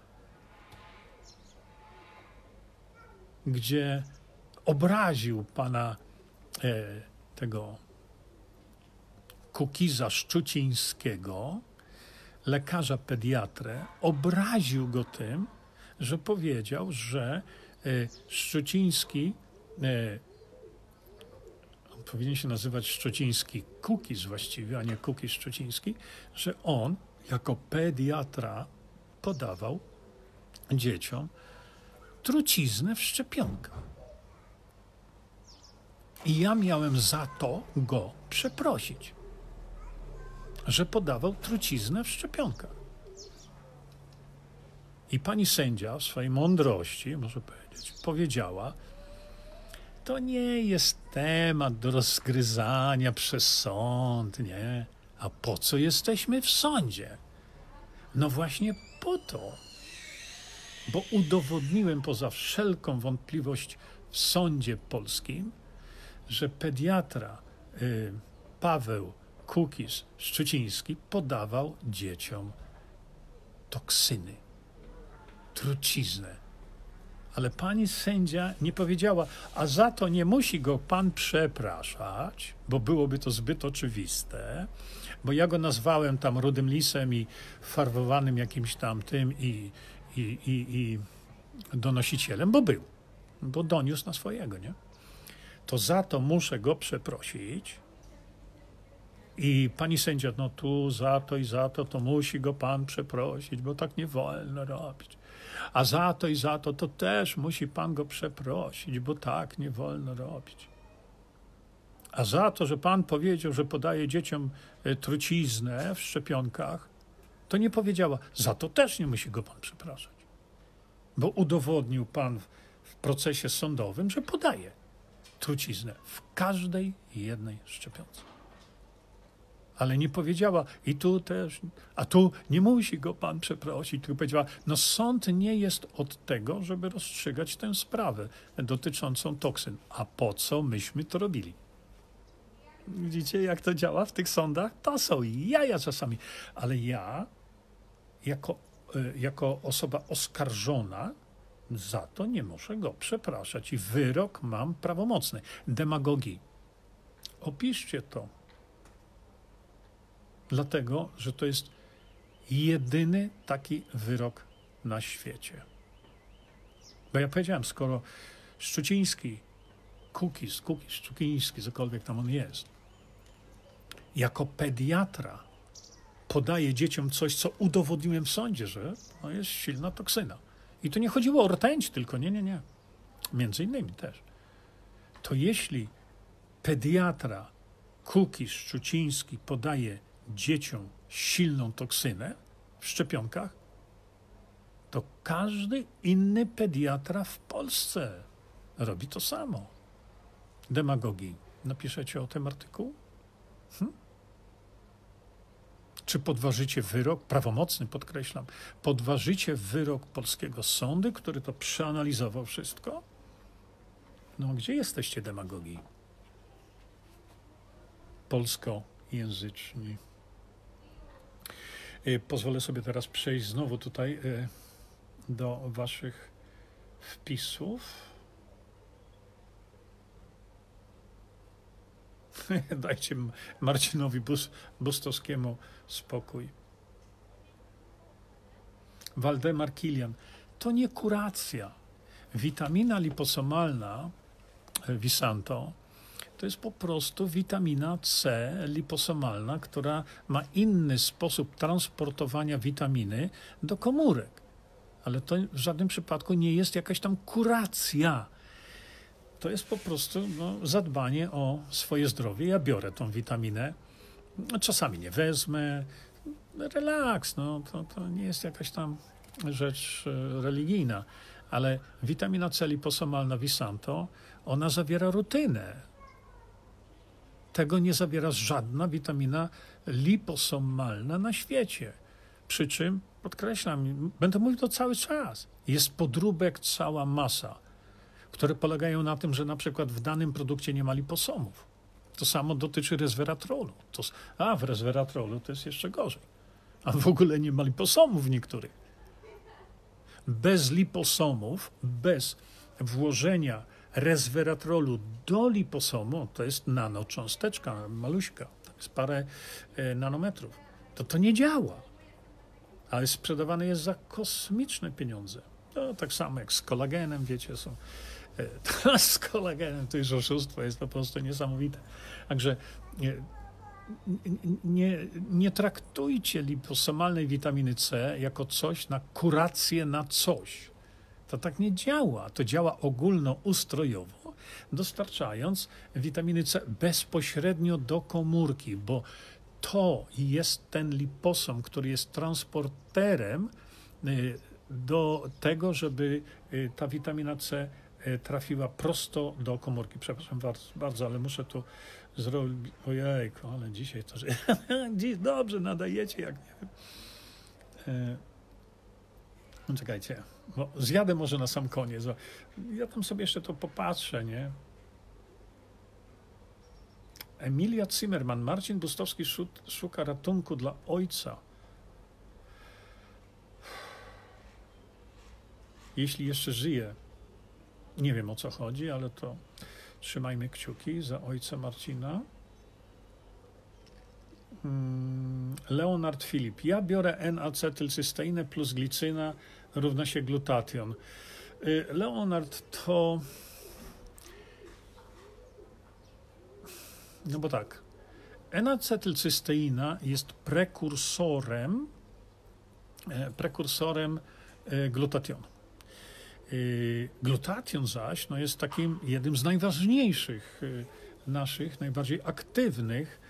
gdzie obraził pana e, tego Kukiza Szczucińskiego, lekarza pediatrę, obraził go tym, że powiedział, że e, Szczuciński e, powinien się nazywać Szczuciński Kukiz właściwie, a nie Kukiz Szczuciński, że on jako pediatra podawał dzieciom truciznę w szczepionkach. I ja miałem za to go przeprosić że podawał truciznę w szczepionkach. I pani sędzia w swojej mądrości, może powiedzieć, powiedziała, to nie jest temat do rozgryzania przez sąd, nie? A po co jesteśmy w sądzie? No właśnie po to, bo udowodniłem poza wszelką wątpliwość w sądzie polskim, że pediatra y, Paweł Kukiz Szczuciński podawał dzieciom toksyny, truciznę. Ale pani sędzia nie powiedziała, a za to nie musi go pan przepraszać, bo byłoby to zbyt oczywiste, bo ja go nazwałem tam rudym lisem i farbowanym jakimś tam tym i, i, i, i donosicielem, bo był, bo doniósł na swojego, nie? To za to muszę go przeprosić, I pani sędzia, no tu za to i za to, to musi go pan przeprosić, bo tak nie wolno robić. A za to i za to, to też musi pan go przeprosić, bo tak nie wolno robić. A za to, że pan powiedział, że podaje dzieciom e, truciznę w szczepionkach, to nie powiedziała, za to też nie musi go pan przepraszać. Bo udowodnił pan w procesie sądowym, że podaje truciznę w każdej jednej szczepionce. Ale nie powiedziała, i tu też, a tu nie musi go pan przeprosić, tylko powiedziała, no sąd nie jest od tego, żeby rozstrzygać tę sprawę dotyczącą toksyn. A po co myśmy to robili? Widzicie, jak to działa w tych sądach? To są jaja czasami. Ale ja, jako, e, jako osoba oskarżona, za to nie muszę go przepraszać. I wyrok mam prawomocny. Demagogii. Opiszcie to. Dlatego, że to jest jedyny taki wyrok na świecie. Bo ja powiedziałem, skoro Szczuciński, Kukis, Kukis, Szczuciński, cokolwiek tam on jest, jako pediatra podaje dzieciom coś, co udowodniłem w sądzie, że to jest silna toksyna. I tu nie chodziło o rtęć tylko, nie, nie, nie. Między innymi też. To jeśli pediatra Kukiz Szczuciński podaje dzieciom silną toksynę w szczepionkach, to każdy inny pediatra w Polsce robi to samo. Demagogii. Napiszecie o tym artykuł? Hm? Czy podważycie wyrok, prawomocny podkreślam, podważycie wyrok polskiego sądu, który to przeanalizował wszystko? No, gdzie jesteście demagogii? Polskojęzyczni. Y, pozwolę sobie teraz przejść znowu tutaj y, do Waszych wpisów. Dajcie Marcinowi Bus, Bustowskiemu spokój. Waldemar Kilian. To nie kuracja. Witamina liposomalna, e, Visanto, to jest po prostu witamina C liposomalna, która ma inny sposób transportowania witaminy do komórek. Ale to w żadnym przypadku nie jest jakaś tam kuracja to jest po prostu no, zadbanie o swoje zdrowie. Ja biorę tą witaminę, czasami nie wezmę. Relaks, no, to, to nie jest jakaś tam rzecz e, religijna, ale witamina C liposomalna Visanto, ona zawiera rutynę. Tego nie zawiera żadna witamina liposomalna na świecie. Przy czym, podkreślam, będę mówił to cały czas, jest podróbek cała masa które polegają na tym, że na przykład w danym produkcie nie ma liposomów. To samo dotyczy resveratrolu. To, a w resveratrolu to jest jeszcze gorzej. A w ogóle nie ma liposomów niektórych. Bez liposomów, bez włożenia resveratrolu do liposomu, to jest nanocząsteczka, maluśka, to jest parę e, nanometrów. To to nie działa. Ale sprzedawane jest za kosmiczne pieniądze. To tak samo jak z kolagenem, wiecie, są z kolagenem to już oszustwo jest po prostu niesamowite. Także nie, nie traktujcie liposomalnej witaminy C jako coś na kurację na coś. To tak nie działa. To działa ogólnoustrojowo, dostarczając witaminy C bezpośrednio do komórki, bo to jest ten liposom, który jest transporterem y, do tego, żeby y, ta witamina C E, trafiła prosto do komórki. Przepraszam bardzo, ale muszę tu zrobić. Ojejku, ale dzisiaj to, dziś dobrze nadajecie, jak nie wiem. Czekajcie, bo zjadę może na sam koniec. Ja tam sobie jeszcze to popatrzę, nie? Emilia Zimmerman, Marcin Bustowski szuka ratunku dla ojca. Jeśli jeszcze żyje, nie wiem o co chodzi, ale to trzymajmy kciuki za ojca Marcina. Mm, Leonard Filip. Ja biorę N-acetylcysteinę plus glicyna równa się glutation. Y, Leonard to... No bo tak, N-acetylcysteina jest prekursorem, e, prekursorem e, glutationu. E, glutation zaś no, jest takim jednym z najważniejszych naszych, najbardziej aktywnych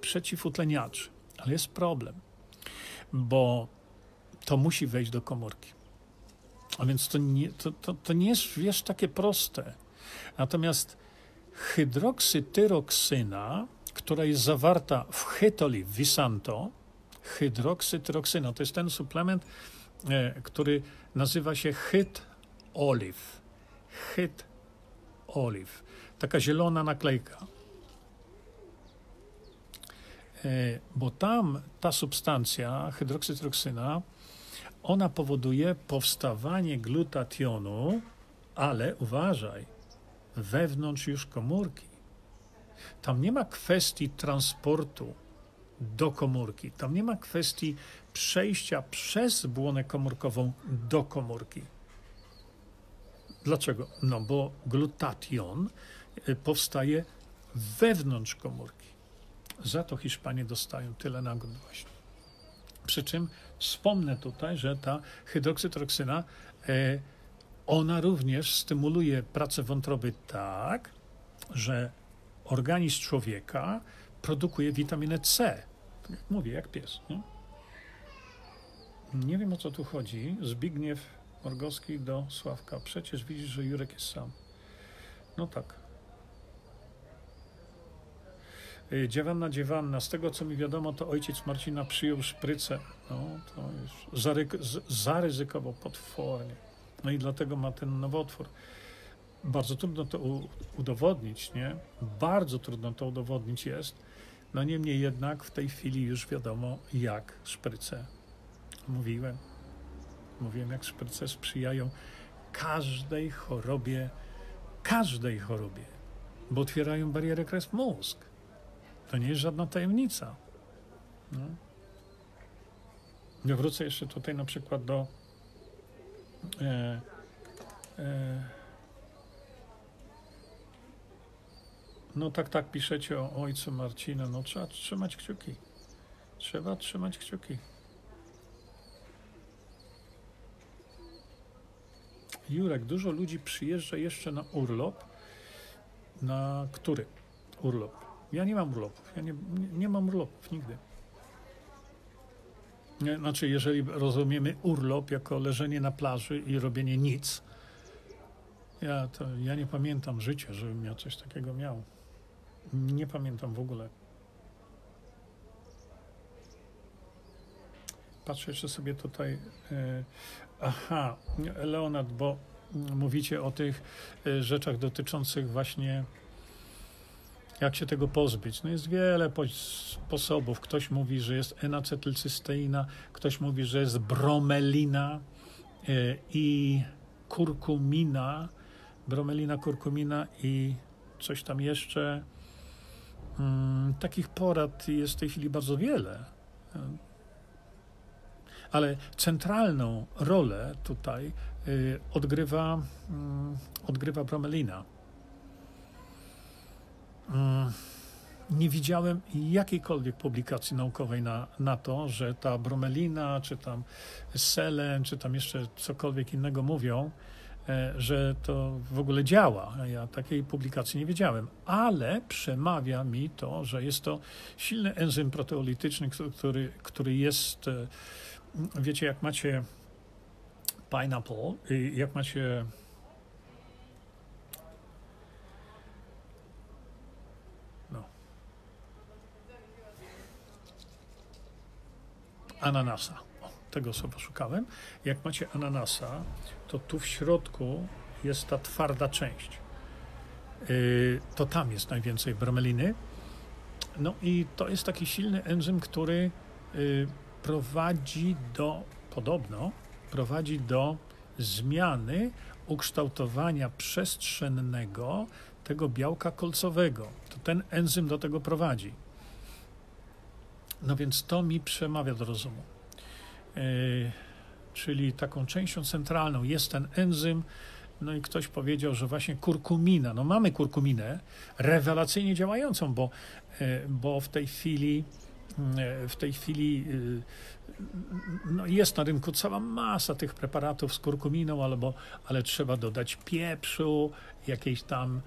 przeciwutleniaczy. Ale jest problem, bo to musi wejść do komórki. A więc to nie, to, to, to nie jest, wiesz, takie proste. Natomiast hydroksytyroksyna, która jest zawarta w chytoli, Visanto, hydroksytyroksyna, to jest ten suplement, e, który nazywa się. Chyt olive. Taka zielona naklejka. E, bo tam ta substancja, hydroksytyroksyna, ona powoduje powstawanie glutationu, ale uważaj, wewnątrz już komórki. Tam nie ma kwestii transportu do komórki, tam nie ma kwestii przejścia przez błonę komórkową do komórki. Dlaczego? No bo glutation y, powstaje wewnątrz komórki. Za to Hiszpanie dostają tyle nagród właśnie. Przy czym wspomnę tutaj, że ta hydroksytroksyna e, ona również stymuluje pracę wątroby tak, że organizm człowieka produkuje witaminę C. Jak mówię, jak pies. Nie? nie wiem o co tu chodzi. Zbigniew Morgowski do Sławka. Przecież widzisz, że Jurek jest sam. No tak. Y, dziewanna, dziewanna. Z tego, co mi wiadomo, to ojciec Marcina przyjął szprycę. No, to już zaryzykował potwornie. No i dlatego ma ten nowotwór. Bardzo trudno to udowodnić, nie? Bardzo trudno to udowodnić jest. No niemniej jednak w tej chwili już wiadomo, jak szpryce. Mówiłem. Mówiłem, jak szpryce sprzyjają każdej chorobie, każdej chorobie, bo otwierają barierę krew-mózg. To nie jest żadna tajemnica. No. Ja wrócę jeszcze tutaj na przykład do E, e, no tak, tak piszecie o ojcu Marcina. No trzeba trzymać kciuki. Trzeba trzymać kciuki. Jurek, dużo ludzi przyjeżdża jeszcze na urlop. Na który urlop? Ja nie mam urlopów. Ja nie, nie, nie mam urlopów nigdy. Znaczy, jeżeli rozumiemy urlop jako leżenie na plaży i robienie nic, ja, to, ja nie pamiętam życia, żebym ja coś takiego miał. Nie pamiętam w ogóle. Patrzę jeszcze sobie tutaj. E, aha, Leonard, bo mówicie o tych e, rzeczach dotyczących właśnie jak się tego pozbyć? No jest wiele sposobów. Ktoś mówi, że jest enacetylcysteina, ktoś mówi, że jest bromelina e, i kurkumina, bromelina, kurkumina i coś tam jeszcze. Mm, takich porad jest w tej chwili bardzo wiele. Ale centralną rolę tutaj e, odgrywa, mm, odgrywa bromelina. Mm, nie widziałem jakiejkolwiek publikacji naukowej na, na to, że ta bromelina, czy tam selen, czy tam jeszcze cokolwiek innego mówią, e, że to w ogóle działa. Ja takiej publikacji nie wiedziałem, ale przemawia mi to, że jest to silny enzym proteolityczny, który, który jest, e, wiecie, jak macie pineapple, jak macie ananasa. O, tego sobie szukałem. Jak macie ananasa, to tu w środku jest ta twarda część. Yy, to tam jest najwięcej bromeliny. No i to jest taki silny enzym, który yy, prowadzi do, podobno, prowadzi do zmiany ukształtowania przestrzennego tego białka kolcowego. To ten enzym do tego prowadzi. No więc to mi przemawia do rozumu. Yy, czyli taką częścią centralną jest ten enzym, No i ktoś powiedział, że właśnie kurkumina, no mamy kurkuminę rewelacyjnie działającą, bo, e, bo w tej chwili e, w tej chwili no jest na rynku cała masa tych preparatów z kurkuminą, albo, ale trzeba dodać pieprzu, jakiejś tam e,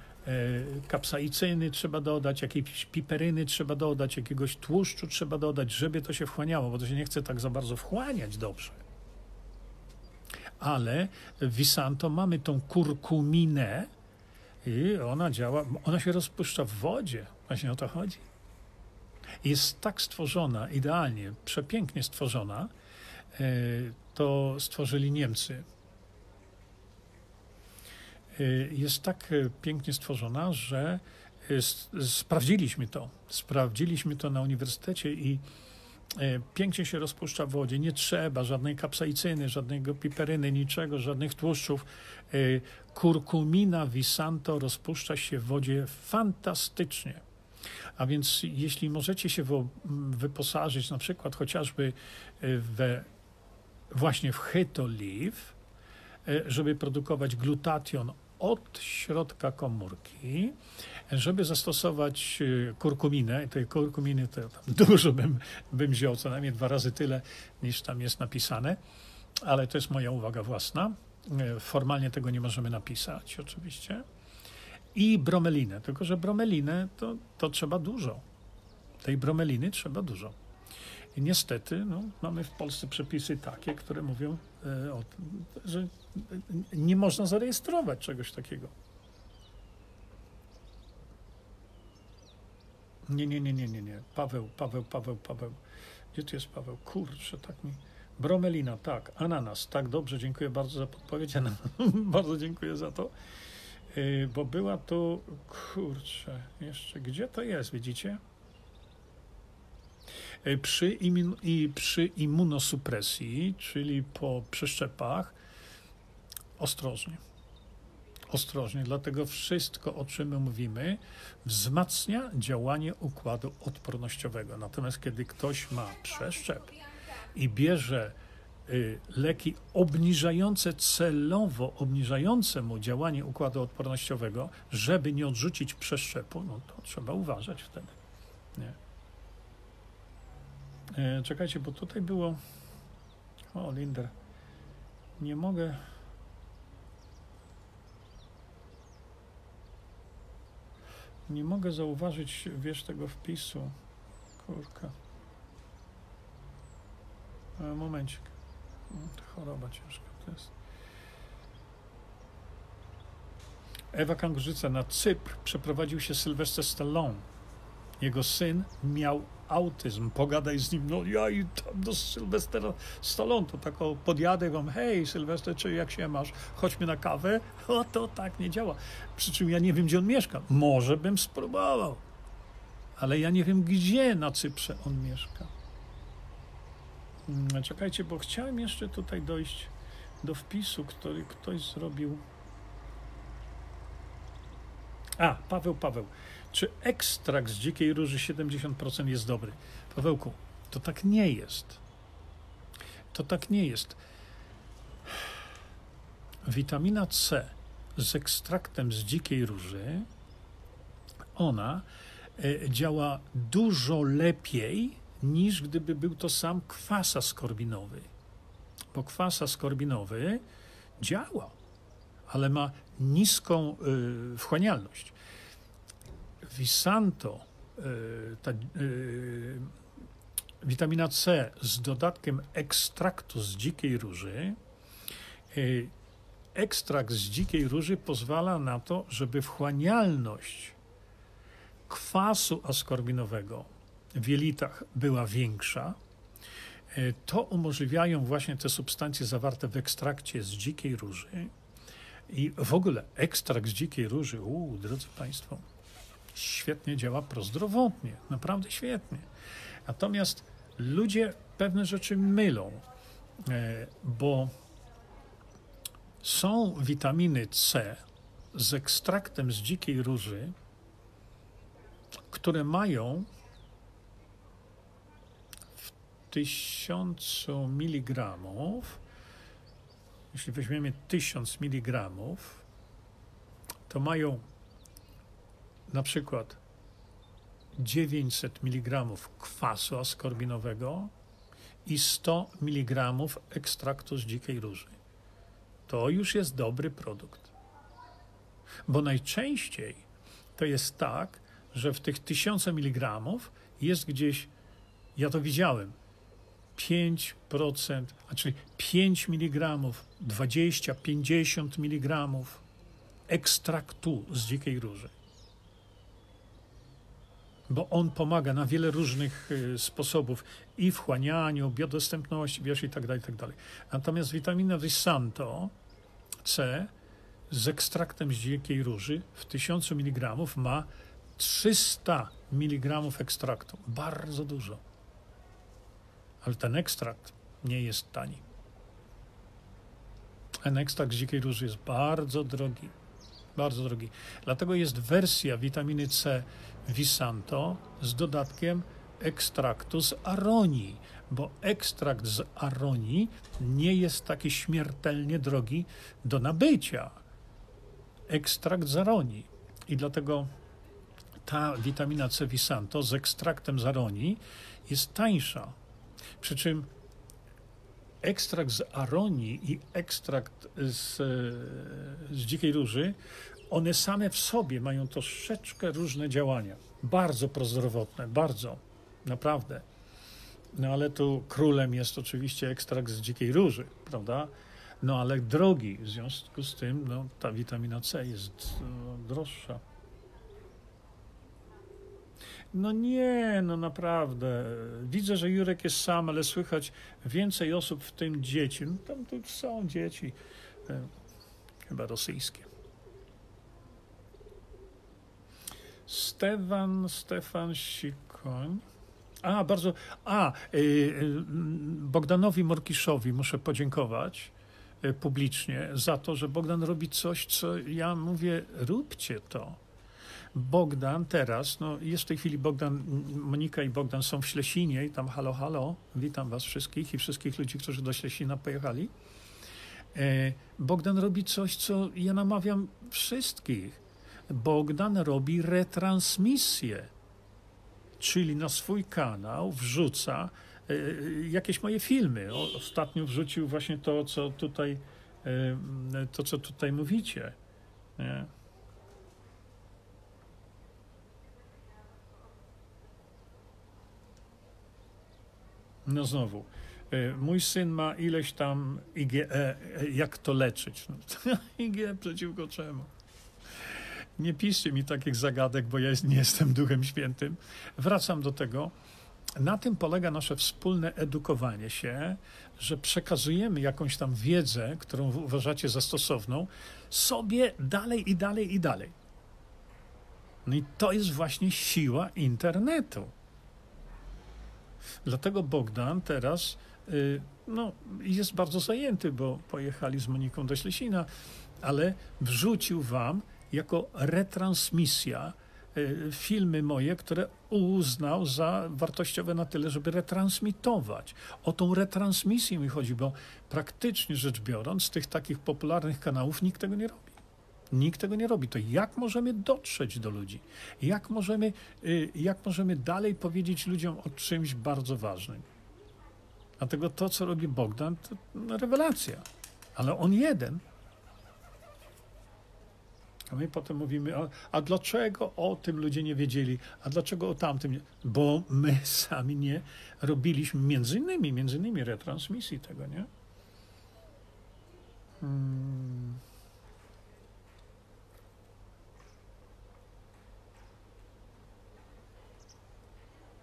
kapsaicyny trzeba dodać, jakiejś piperyny trzeba dodać, jakiegoś tłuszczu trzeba dodać, żeby to się wchłaniało, bo to się nie chce tak za bardzo wchłaniać dobrze. Ale w Visanto mamy tą kurkuminę i ona działa, ona się rozpuszcza w wodzie. Właśnie o to chodzi jest tak stworzona, idealnie, przepięknie stworzona, e, to stworzyli Niemcy. E, jest tak e, pięknie stworzona, że sprawdziliśmy to. Sprawdziliśmy to na uniwersytecie i pięknie się rozpuszcza w wodzie. Nie trzeba żadnej kapsaicyny, żadnego piperyny, niczego, żadnych tłuszczów. Kurkumina Visanto rozpuszcza się w wodzie fantastycznie. A więc jeśli możecie się wyposażyć na przykład chociażby we, właśnie w Hetoliv, e, żeby produkować glutation od środka komórki, żeby zastosować e, kurkuminę, tej kurkuminy to dużo bym, bym wziął, co najmniej dwa razy tyle niż tam jest napisane, ale to jest moja uwaga własna. Formalnie tego nie możemy napisać oczywiście i bromelinę. Tylko, że bromelinę to, to trzeba dużo. Tej bromeliny trzeba dużo. I niestety no, mamy w Polsce przepisy takie, które mówią e, o tym, że nie można zarejestrować czegoś takiego. Nie, nie, nie, nie, nie, nie. Paweł, Paweł, Paweł, Paweł. Gdzie tu jest Paweł? Kurczę, tak mi... Bromelina, tak. Ananas, tak, dobrze, dziękuję bardzo za podpowiedź. bardzo dziękuję za to. Y, bo była tu, kurczę, jeszcze, gdzie to jest, widzicie? Y, przy, imun, i przy immunosupresji, czyli po przeszczepach, ostrożnie. Ostrożnie, dlatego wszystko, o czym my mówimy, wzmacnia działanie układu odpornościowego. Natomiast kiedy ktoś ma przeszczep i bierze Y, leki obniżające celowo, obniżające mu działanie układu odpornościowego, żeby nie odrzucić przeszczepu, no to trzeba uważać wtedy. Nie. E, czekajcie, bo tutaj było. O, Linder. Nie mogę. Nie mogę zauważyć, wiesz, tego wpisu. Kurka. E, momencik. Choroba ciężka to jest. Ewa Kangurzyca na Cypr przeprowadził się Sylwester Stallone. Jego syn miał autyzm. Pogadaj z nim. No ja i tam do Sylwestera Stallone to tak podjadę wam. Hej Sylwester, czy jak się masz? Chodźmy na kawę. O to tak nie działa. Przy czym ja nie wiem, gdzie on mieszka. Może bym spróbował. Ale ja nie wiem, gdzie na Cyprze on mieszka. Mm, czekajcie, bo chciałem jeszcze tutaj dojść do wpisu, który ktoś zrobił. A, Paweł, Paweł. Czy ekstrakt z dzikiej róży 70% jest dobry? Pawełku, to tak nie jest. To tak nie jest. Witamina C z ekstraktem z dzikiej róży, ona e, działa dużo lepiej niż gdyby był to sam kwas askorbinowy. Bo kwas askorbinowy działa, ale ma niską y, wchłanialność. Visanto, y, ta, y, witamina C z dodatkiem ekstraktu z dzikiej róży, y, ekstrakt z dzikiej róży pozwala na to, żeby wchłanialność kwasu askorbinowego w jelitach była większa, e, to umożliwiają właśnie te substancje zawarte w ekstrakcie z dzikiej róży. I w ogóle ekstrakt z dzikiej róży, uuu, drodzy Państwo, świetnie działa prozdrowotnie, naprawdę świetnie. Natomiast ludzie pewne rzeczy mylą, e, bo są witaminy C z ekstraktem z dzikiej róży, które mają tysiącu miligramów jeśli weźmiemy 1000 mg, to mają na przykład 900 mg kwasu askorbinowego i 100 mg ekstraktu z dzikiej róży. To już jest dobry produkt. Bo najczęściej to jest tak, że w tych 1000 mg jest gdzieś, ja to widziałem, 5%, a czyli 5 mg, 20, 50 mg ekstraktu z dzikiej róży. Bo on pomaga na wiele różnych y, sposobów i wchłanianiu, biodostępności, wiesz, i tak dalej, i tak dalej. Natomiast witamina Visanto C z ekstraktem z dzikiej róży w 1000 mg ma 300 mg ekstraktu. Bardzo dużo. Ale ten ekstrakt nie jest tani. Ten ekstrakt z dzikiej róży jest bardzo drogi. Bardzo drogi. Dlatego jest wersja witaminy C Visanto z dodatkiem ekstraktu z aronii, bo ekstrakt z aronii nie jest taki śmiertelnie drogi do nabycia. Ekstrakt z aronii. I dlatego ta witamina C Visanto z ekstraktem z aronii jest tańsza. Przy czym ekstrakt z aronii i ekstrakt z, z dzikiej róży, one same w sobie mają troszeczkę różne działania. Bardzo prozdrowotne, bardzo, naprawdę. No ale tu królem jest oczywiście ekstrakt z dzikiej róży, prawda? No ale drogi, w związku z tym no, ta witamina C jest no, droższa. No nie, no naprawdę. Widzę, że Jurek jest sam, ale słychać więcej osób, w tym dzieci. No tam tu są dzieci, e, chyba rosyjskie. Stefan, Stefan Sikoń. A, bardzo. A, y, y, Bogdanowi Morkiszowi muszę podziękować publicznie za to, że Bogdan robi coś, co ja mówię, róbcie to. Bogdan teraz, no jest w tej chwili Bogdan, Monika i Bogdan są w Ślesinie i tam halo, halo, witam was wszystkich i wszystkich ludzi, którzy do Ślesina pojechali. E, Bogdan robi coś, co ja namawiam wszystkich. Bogdan robi retransmisję, czyli na swój kanał wrzuca e, jakieś moje filmy. Ostatnio wrzucił właśnie to, co tutaj, e, to, co tutaj mówicie. Nie? No znowu, e, mój syn ma ileś tam IgE, e, jak to leczyć? No, IgE przeciwko czemu? Nie piszcie mi takich zagadek, bo ja nie jestem Duchem Świętym. Wracam do tego. Na tym polega nasze wspólne edukowanie się, że przekazujemy jakąś tam wiedzę, którą uważacie za stosowną, sobie dalej i dalej i dalej. No i to jest właśnie siła internetu. Dlatego Bogdan teraz y, no, jest bardzo zajęty, bo pojechali z Moniką do Ślesina, ale wrzucił wam jako retransmisja y, filmy moje, które uznał za wartościowe na tyle, żeby retransmitować. O tą retransmisję mi chodzi, bo praktycznie rzecz biorąc, z tych takich popularnych kanałów nikt tego nie robi. Nikt tego nie robi. To jak możemy dotrzeć do ludzi? Jak możemy, y, jak możemy dalej powiedzieć ludziom o czymś bardzo ważnym? Dlatego to, co robi Bogdan, to rewelacja. Ale on jeden. A my potem mówimy, a, a dlaczego o tym ludzie nie wiedzieli? A dlaczego o tamtym nie? Bo my sami nie robiliśmy między innymi, między innymi retransmisji tego, nie? Hmm.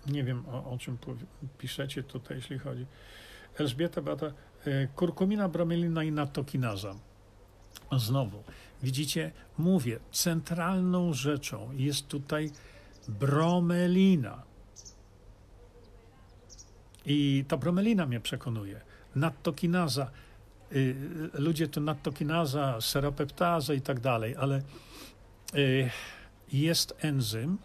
Nie wiem, o, o czym piszecie tutaj, jeśli chodzi. Elżbieta Bata, e, kurkumina, bromelina i natokinaza. Znowu, widzicie, mówię, centralną rzeczą jest tutaj bromelina. I ta bromelina mnie przekonuje. Nattokinaza, y, ludzie to nattokinaza, seropeptaza i tak dalej, ale y, jest enzym,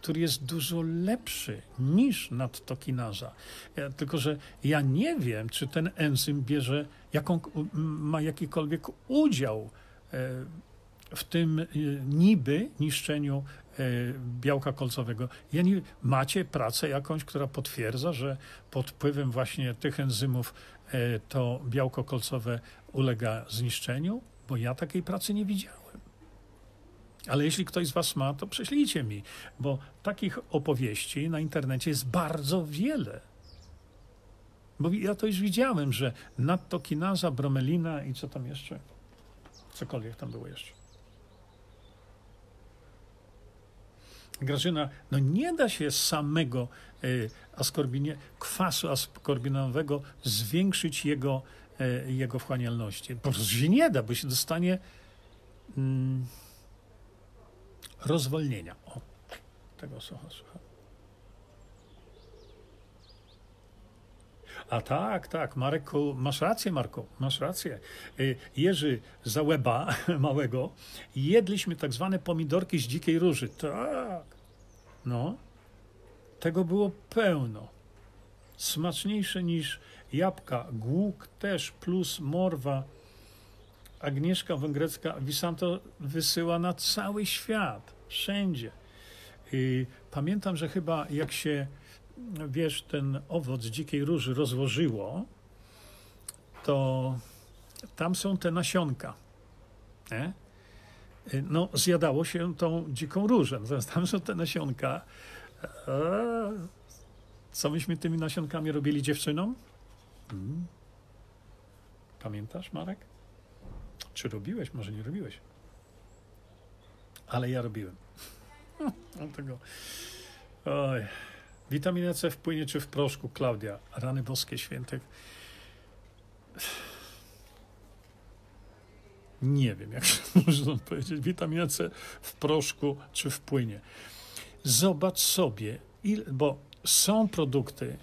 który jest dużo lepszy niż nadtokinaza. Ja, tylko, że ja nie wiem, czy ten enzym bierze, jaką, ma jakikolwiek udział e, w tym e, niby niszczeniu e, białka kolcowego. Ja nie, macie pracę jakąś, która potwierdza, że pod wpływem właśnie tych enzymów to białko kolcowe ulega zniszczeniu? Bo ja takiej pracy nie widziałem. Ale jeśli ktoś z Was ma, to prześlijcie mi, bo takich opowieści na internecie jest bardzo wiele. Bo ja to już widziałem, że nadtokinaza, bromelina i co tam jeszcze? Cokolwiek tam było jeszcze. Grażyna, no nie da się samego y, askorbinie, kwasu askorbinowego zwiększyć jego, y, jego wchłanialności. Po prostu się nie da, bo się dostanie... Mm, rozwolnienia. O, tego słucha, słucha. A tak, tak, Marku, masz rację, Marku, masz rację. Y, Jerzy Załeba małego, jedliśmy tak zwane pomidorki z dzikiej róży. Tak, no, tego było pełno. Smaczniejsze niż jabłka, głuk też, plus morwa, Agnieszka Węgrecka Wisanto wysyła na cały świat, wszędzie. I pamiętam, że chyba jak się, wiesz, ten owoc dzikiej róży rozłożyło, to tam są te nasionka. Nie? No, zjadało się tą dziką różę. Natomiast tam są te nasionka. Co myśmy tymi nasionkami robili dziewczynom? Hmm. Pamiętasz, Marek? Czy robiłeś? Może nie robiłeś. Ale ja robiłem. Dlatego. Oj. Witamina C wpłynie czy w proszku, Klaudia? Rany boskie świętych. Nie wiem, jak można powiedzieć. Witamina C w proszku czy w płynie. Zobacz sobie, bo są produkty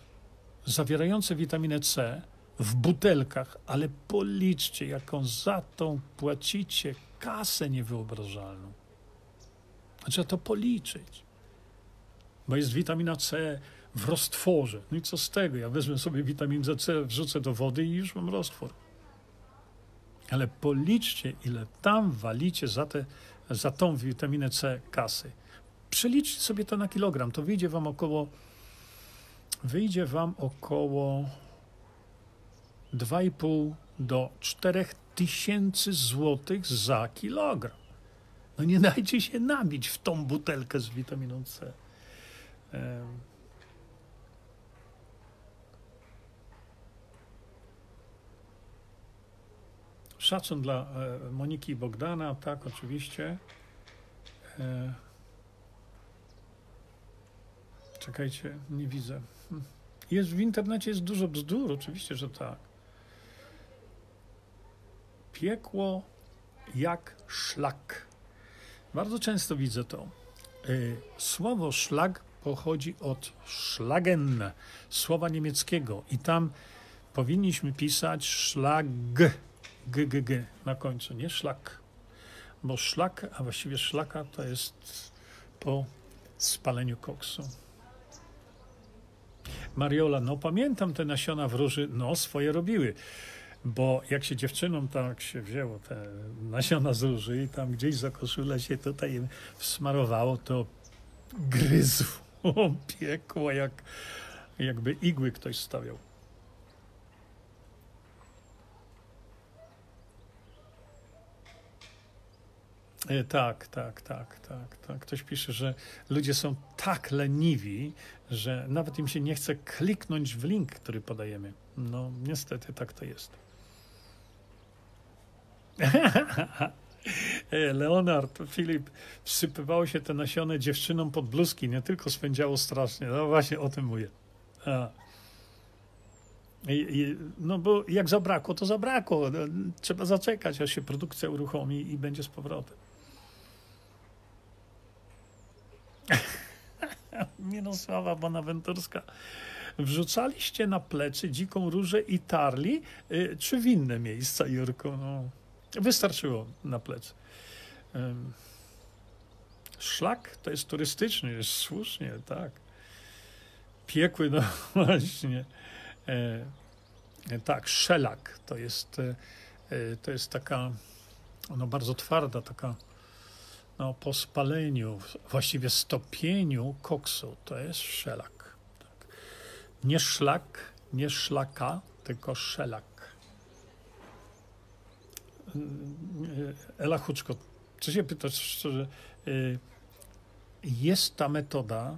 zawierające witaminę C, w butelkach, ale policzcie, jaką za tą płacicie kasę niewyobrażalną. Trzeba to policzyć. Bo jest witamina C w roztworze. No i co z tego? Ja wezmę sobie witaminę C, wrzucę do wody i już mam roztwór. Ale policzcie, ile tam walicie za, te, za tą witaminę C kasy. Przeliczcie sobie to na kilogram. To wyjdzie wam około wyjdzie wam około 2,5 do 4 tysięcy złotych za kilogram. No nie dajcie się nabić w tą butelkę z witaminą C. Szacun dla e, Moniki i Bogdana, tak, oczywiście. E, czekajcie, nie widzę. Hm. Jest w internecie jest dużo bzdur, oczywiście, że tak. Piekło jak szlak. Bardzo często widzę to. Y, słowo szlak pochodzi od schlagen, słowa niemieckiego, i tam powinniśmy pisać szlag, g, g, g na końcu, nie szlak. Bo szlak, a właściwie szlaka to jest po spaleniu koksu. Mariola, no pamiętam te nasiona w róży, no swoje robiły. Bo jak się dziewczynom tak się wzięło te nasiona z róży i tam gdzieś za koszulę się tutaj wsmarowało, to gryzło, piekło, jak, jakby igły ktoś stawiał. E, tak, tak, tak, tak, tak. Ktoś pisze, że ludzie są tak leniwi, że nawet im się nie chce kliknąć w link, który podajemy. No, niestety tak to jest. Leonard, Filip, wsypywało się te nasione dziewczynom pod bluzki, nie tylko spędziało strasznie. No właśnie o tym mówię. No bo jak zabrakło, to zabrakło. No, trzeba zaczekać, aż się produkcja uruchomi i będzie z powrotem. Mirosława Bonaventurska. Wrzucaliście na plecy dziką różę i tarli, y, czy w inne miejsca, Jurko? No. Wystarczyło na plec. Szlak to jest turystyczny, jest słusznie, tak. Piekły, no właśnie. E, tak, szelak to jest, e, e, to jest taka no, bardzo twarda, taka no, po spaleniu, właściwie stopieniu koksu, to jest szelak. Tak. Nie szlak, nie szlaka, tylko szelak. Ela Huczko, co się pytasz szczerze, jest ta metoda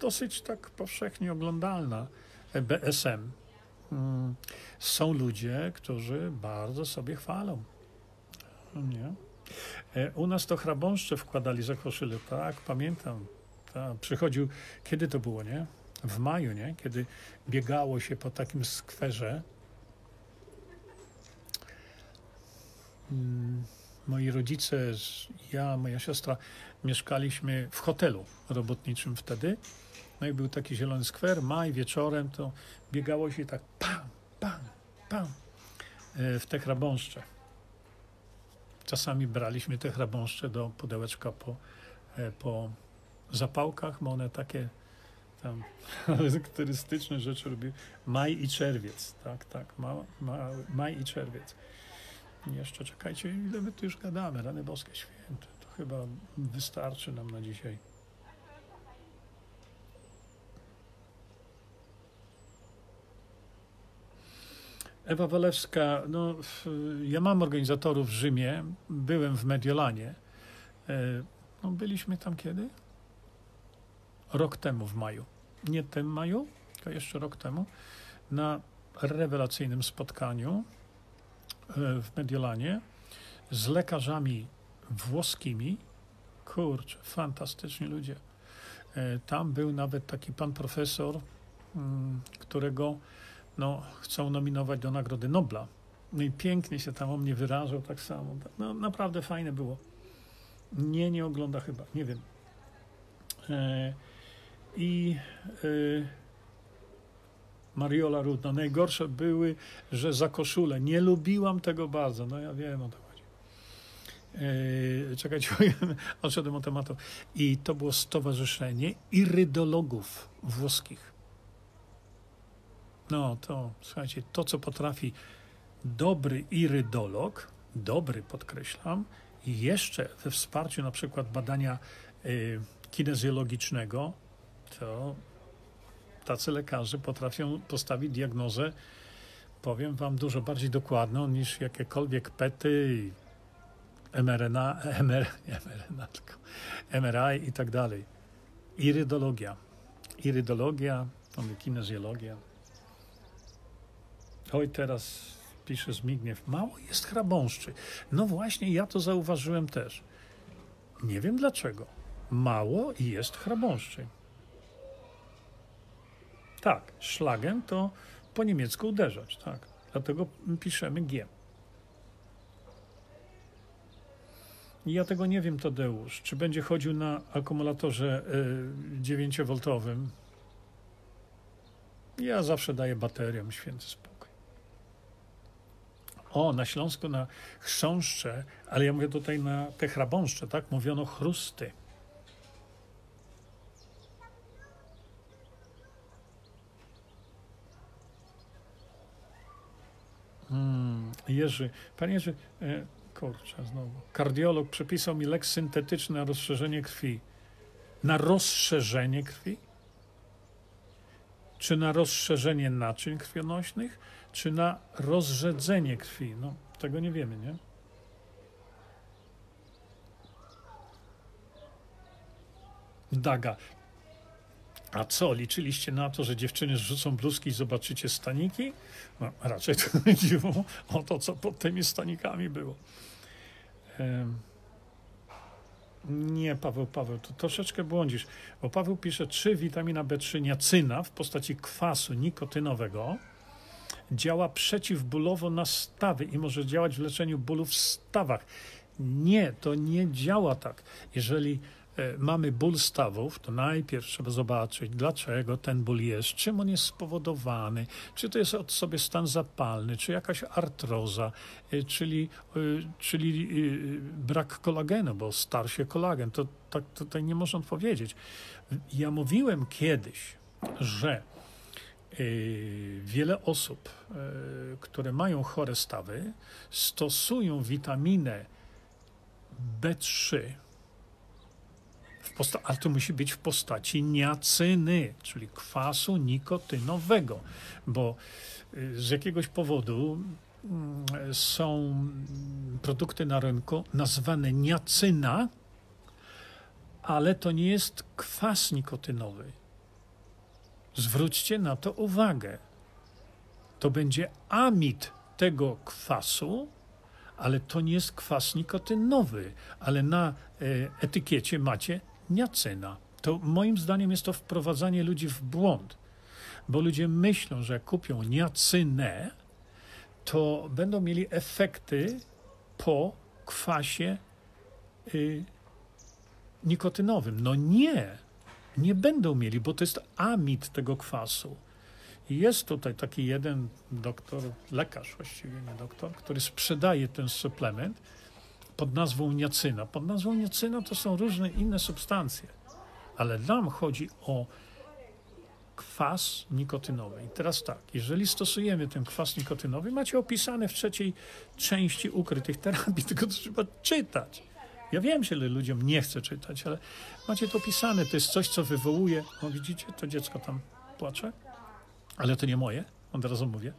dosyć tak powszechnie oglądalna, BSM. Mm, są ludzie, którzy bardzo sobie chwalą. Nie? E, u nas to chrabąszcze wkładali za koszyle, tak, pamiętam. Ta, przychodził, kiedy to było, nie? W maju, nie? Kiedy biegało się po takim skwerze. Moi rodzice, ja, moja siostra mieszkaliśmy w hotelu robotniczym wtedy. No i był taki zielony skwer, maj, wieczorem to biegało się tak pam, pam, pam e, w te chrabąszcze. Czasami braliśmy te chrabąszcze do pudełeczka po, e, po zapałkach, bo one takie tam charakterystyczne rzeczy robiły. Maj i czerwiec, tak, tak, ma, ma, maj i czerwiec. Jeszcze czekajcie, ile my tu już gadamy, rany boskie święte. To chyba wystarczy nam na dzisiaj. Ewa Walewska, no, ja mam organizatorów w Rzymie, byłem w Mediolanie. E, no, byliśmy tam kiedy? Rok temu w maju. Nie tym maju, tylko jeszcze rok temu, na rewelacyjnym spotkaniu w Mediolanie z lekarzami włoskimi. Kurczę, fantastyczni ludzie. E, tam był nawet taki pan profesor, mm, którego no, chcą nominować do Nagrody Nobla. No i pięknie się tam o mnie wyrażał tak samo. No, naprawdę fajne było. Nie, nie ogląda chyba, nie wiem. E, I e, Mariola Rudna. Najgorsze były, że za koszulę. Nie lubiłam tego bardzo. No ja wiem o to chodzi. E, czekajcie, odszedłem od tematu. I to było stowarzyszenie irydologów włoskich. No to słuchajcie, to co potrafi dobry irydolog, dobry podkreślam, i jeszcze we wsparciu na przykład badania y, kinezjologicznego, to tacy lekarze potrafią postawić diagnozę, powiem wam, dużo bardziej dokładną niż jakiekolwiek pety, mRNA, MR, mRNA tylko, MRI i tak dalej. Irydologia. Irydologia, kinezjologia. Oj, teraz pisze Zbigniew, mało jest chrabąszczy. No właśnie, ja to zauważyłem też. Nie wiem dlaczego. Mało jest chrabąszczy. Tak, szlagen to po niemiecku uderzać, tak. Dlatego piszemy G. Ja tego nie wiem, Tadeusz. Czy będzie chodził na akumulatorze 9V? Ja zawsze daję baterią święty spokój. O, na Śląsku na chrząszcze, ale ja mówię tutaj na te chrabąszcze, tak? Mówiono chrusty. Hmm, Jerzy, panie Jerzy, e, kurczę, znowu. Kardiolog przepisał mi lek syntetyczny na rozszerzenie krwi. Na rozszerzenie krwi? Czy na rozszerzenie naczyń krwionośnych? czy na rozrzedzenie krwi. No, tego nie wiemy, nie? Daga. A co, liczyliście na to, że dziewczyny zrzucą bluzki i zobaczycie staniki? No, raczej to chodziło o to, co pod tymi stanikami było. Nie, Paweł, Paweł, to troszeczkę błądzisz, bo Paweł pisze, czy witamina B3 niacyna w postaci kwasu nikotynowego działa przeciwbólowo na stawy i może działać w leczeniu bólu w stawach. Nie, to nie działa tak. Jeżeli mamy ból stawów, to najpierw trzeba zobaczyć, dlaczego ten ból jest, czym on jest spowodowany, czy to jest od sobie stan zapalny, czy jakaś artroza, e, czyli, e, czyli brak kolagenu, bo starszy kolagen. To tak tutaj nie można odpowiedzieć. Ja mówiłem kiedyś, że wiele osób, które mają chore stawy, stosują witaminę B3, posta- ale to musi być w postaci niacyny, czyli kwasu nikotynowego, bo y, z jakiegoś powodu mm, są produkty na rynku nazwane niacyna, ale to nie jest kwas nikotynowy. Zwróćcie na to uwagę. To będzie amid tego kwasu, ale to nie jest kwas nikotynowy, ale na e, etykiecie macie niacyna. To moim zdaniem jest to wprowadzanie ludzi w błąd, bo ludzie myślą, że jak kupią niacynę, to będą mieli efekty po kwasie y, nikotynowym. No nie, nie będą mieli, bo to jest amid tego kwasu. Jest tutaj taki jeden doktor, lekarz właściwie, nie doktor, który sprzedaje ten suplement pod nazwą niacyna. Pod nazwą niacyna to są różne inne substancje, ale nam chodzi o kwas nikotynowy. I teraz tak, jeżeli stosujemy ten kwas nikotynowy, macie opisane w trzeciej części ukrytych terapii, tylko to trzeba czytać. Ja wiem, że ludziom nie chce czytać, ale macie to opisane. To jest coś, co wywołuje. O, widzicie, to dziecko tam płacze ale to nie moje, od razu mówię.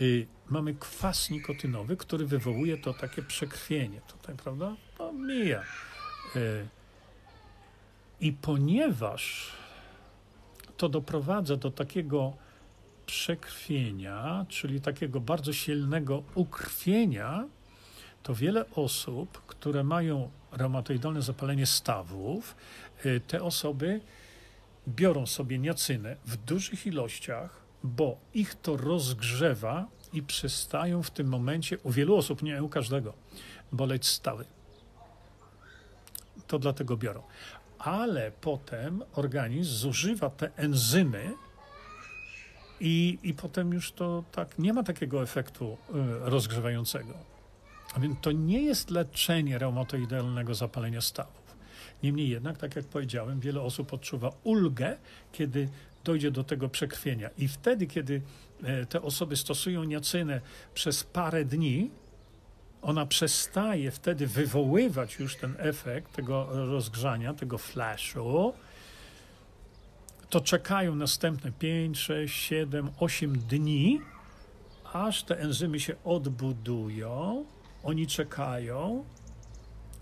Y, mamy kwas nikotynowy, który wywołuje to takie przekrwienie tutaj, prawda? No, mija. Y, I ponieważ to doprowadza do takiego przekrwienia, czyli takiego bardzo silnego ukrwienia, to wiele osób, które mają reumatoidalne zapalenie stawów, y, te osoby biorą sobie niacynę w dużych ilościach, bo ich to rozgrzewa i przestają w tym momencie, u wielu osób, nie u każdego, boleć stawy. To dlatego biorą. Ale potem organizm zużywa te enzymy i, i potem już to tak nie ma takiego efektu y, rozgrzewającego. A więc to nie jest leczenie reumatoidalnego zapalenia stawów. Niemniej jednak, tak jak powiedziałem, wiele osób odczuwa ulgę, kiedy dojdzie do tego przekrwienia. I wtedy, kiedy e, te osoby stosują niacynę przez parę dni, ona przestaje wtedy wywoływać już ten efekt tego rozgrzania, tego flashu, to czekają następne 5, 6, 7, 8 dni, aż te enzymy się odbudują. Oni czekają,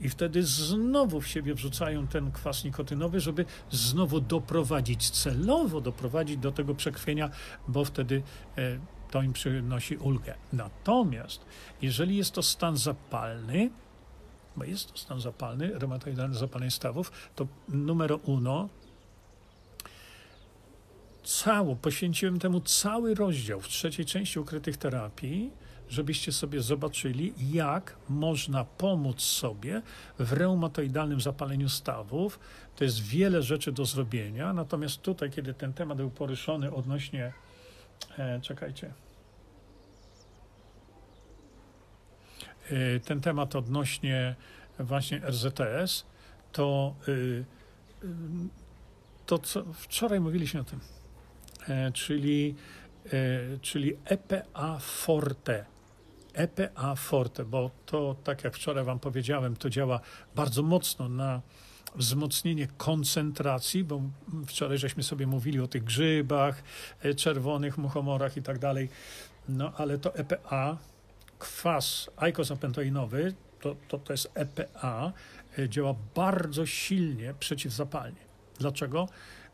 i wtedy znowu w siebie wrzucają ten kwas nikotynowy, żeby znowu doprowadzić, celowo doprowadzić do tego przekrwienia, bo wtedy e, to im przynosi ulgę. Natomiast jeżeli jest to stan zapalny, bo jest to stan zapalny, reumatoidalne zapalenie stawów, to numer uno, cało, poświęciłem temu cały rozdział w trzeciej części ukrytych terapii, żebyście sobie zobaczyli, jak można pomóc sobie w reumatoidalnym zapaleniu stawów. To jest wiele rzeczy do zrobienia, natomiast tutaj, kiedy ten temat był poruszony odnośnie, e, czekajcie, e, ten temat odnośnie właśnie RZTS, to, y, y, to co wczoraj mówiliśmy o tym, e, czyli, e, czyli EPA Forte EPA Forte, bo to, tak jak wczoraj Wam powiedziałem, to działa bardzo mocno na wzmocnienie koncentracji, bo wczoraj żeśmy sobie mówili o tych grzybach, e, czerwonych muchomorach i tak dalej, no ale to EPA, kwas eikozapentoinowy, to, to, to jest EPA, e, działa bardzo silnie przeciwzapalnie. Dlaczego?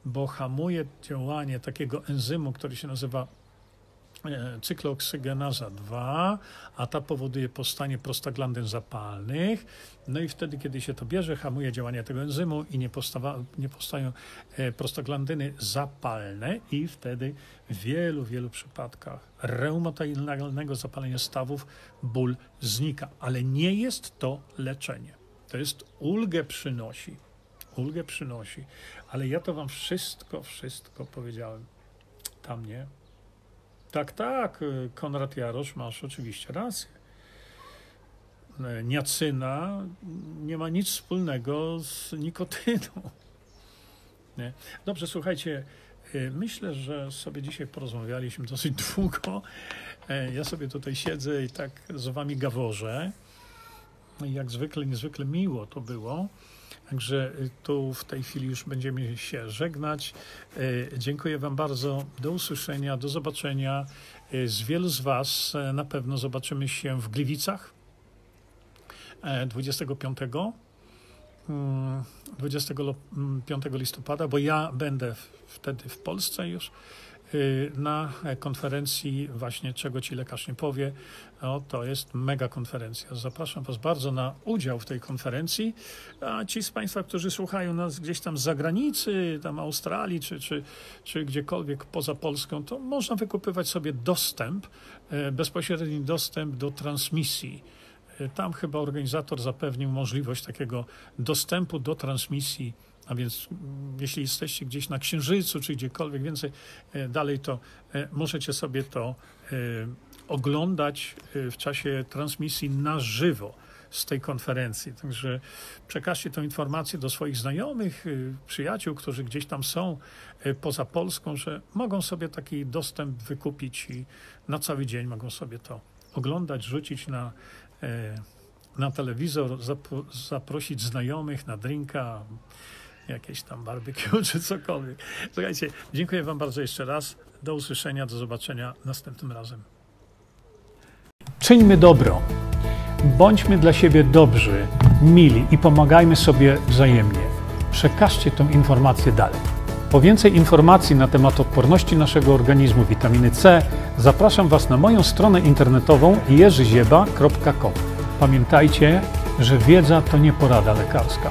Bo hamuje działanie takiego enzymu, który się nazywa E, cykloksygenaza 2, a ta powoduje powstanie prostaglandyn zapalnych. No i wtedy, kiedy się to bierze, hamuje działanie tego enzymu i nie, postawa, nie powstają e, prostaglandyny zapalne i wtedy w wielu, wielu przypadkach reumatoidalnego zapalenia stawów ból znika. Ale nie jest to leczenie. To jest ulgę przynosi. ulgę przynosi. Ale ja to wam wszystko, wszystko powiedziałem. Tam nie. Tak, tak, Konrad Jarosz, masz oczywiście rację. Niacyna nie ma nic wspólnego z nikotyną. Nie? Dobrze, słuchajcie, y, myślę, że sobie dzisiaj porozmawialiśmy dosyć długo. Ja sobie tutaj siedzę i tak z wami gaworzę. Jak zwykle, niezwykle miło to było. Także y, tu w tej chwili już będziemy się żegnać. E, dziękuję Wam bardzo. Do usłyszenia, do zobaczenia. E, z wielu z Was na pewno zobaczymy się w Gliwicach 25. 25 listopada, bo ja będę wtedy w Polsce już y, na konferencji właśnie czego ci lekarz nie powie. No, to jest mega konferencja. Zapraszam Was bardzo na udział w tej konferencji. A ci z Państwa, którzy słuchają nas gdzieś tam z zagranicy, tam Australii czy, czy, czy gdziekolwiek poza Polską, to można wykupywać sobie dostęp, y, bezpośredni dostęp do transmisji tam chyba organizator zapewnił możliwość takiego dostępu do transmisji. A więc mm, jeśli jesteście gdzieś na Księżycu czy gdziekolwiek więcej e, dalej, to e, możecie sobie to e, oglądać w czasie transmisji na żywo z tej konferencji. Także przekażcie tę informację do swoich znajomych, przyjaciół, którzy gdzieś tam są poza Polską, że mogą sobie taki dostęp wykupić i na cały dzień mogą sobie to oglądać, rzucić na na telewizor, zaprosić znajomych na drinka, jakieś tam barbecue czy cokolwiek. Słuchajcie, dziękuję Wam bardzo jeszcze raz. Do usłyszenia, do zobaczenia następnym razem. Czyńmy dobro. Bądźmy dla siebie dobrzy, mili i pomagajmy sobie wzajemnie. Przekażcie tę informację dalej. Po więcej informacji na temat odporności naszego organizmu witaminy C zapraszam Was na moją stronę internetową jerzyzieba.com. Pamiętajcie, że wiedza to nie porada lekarska.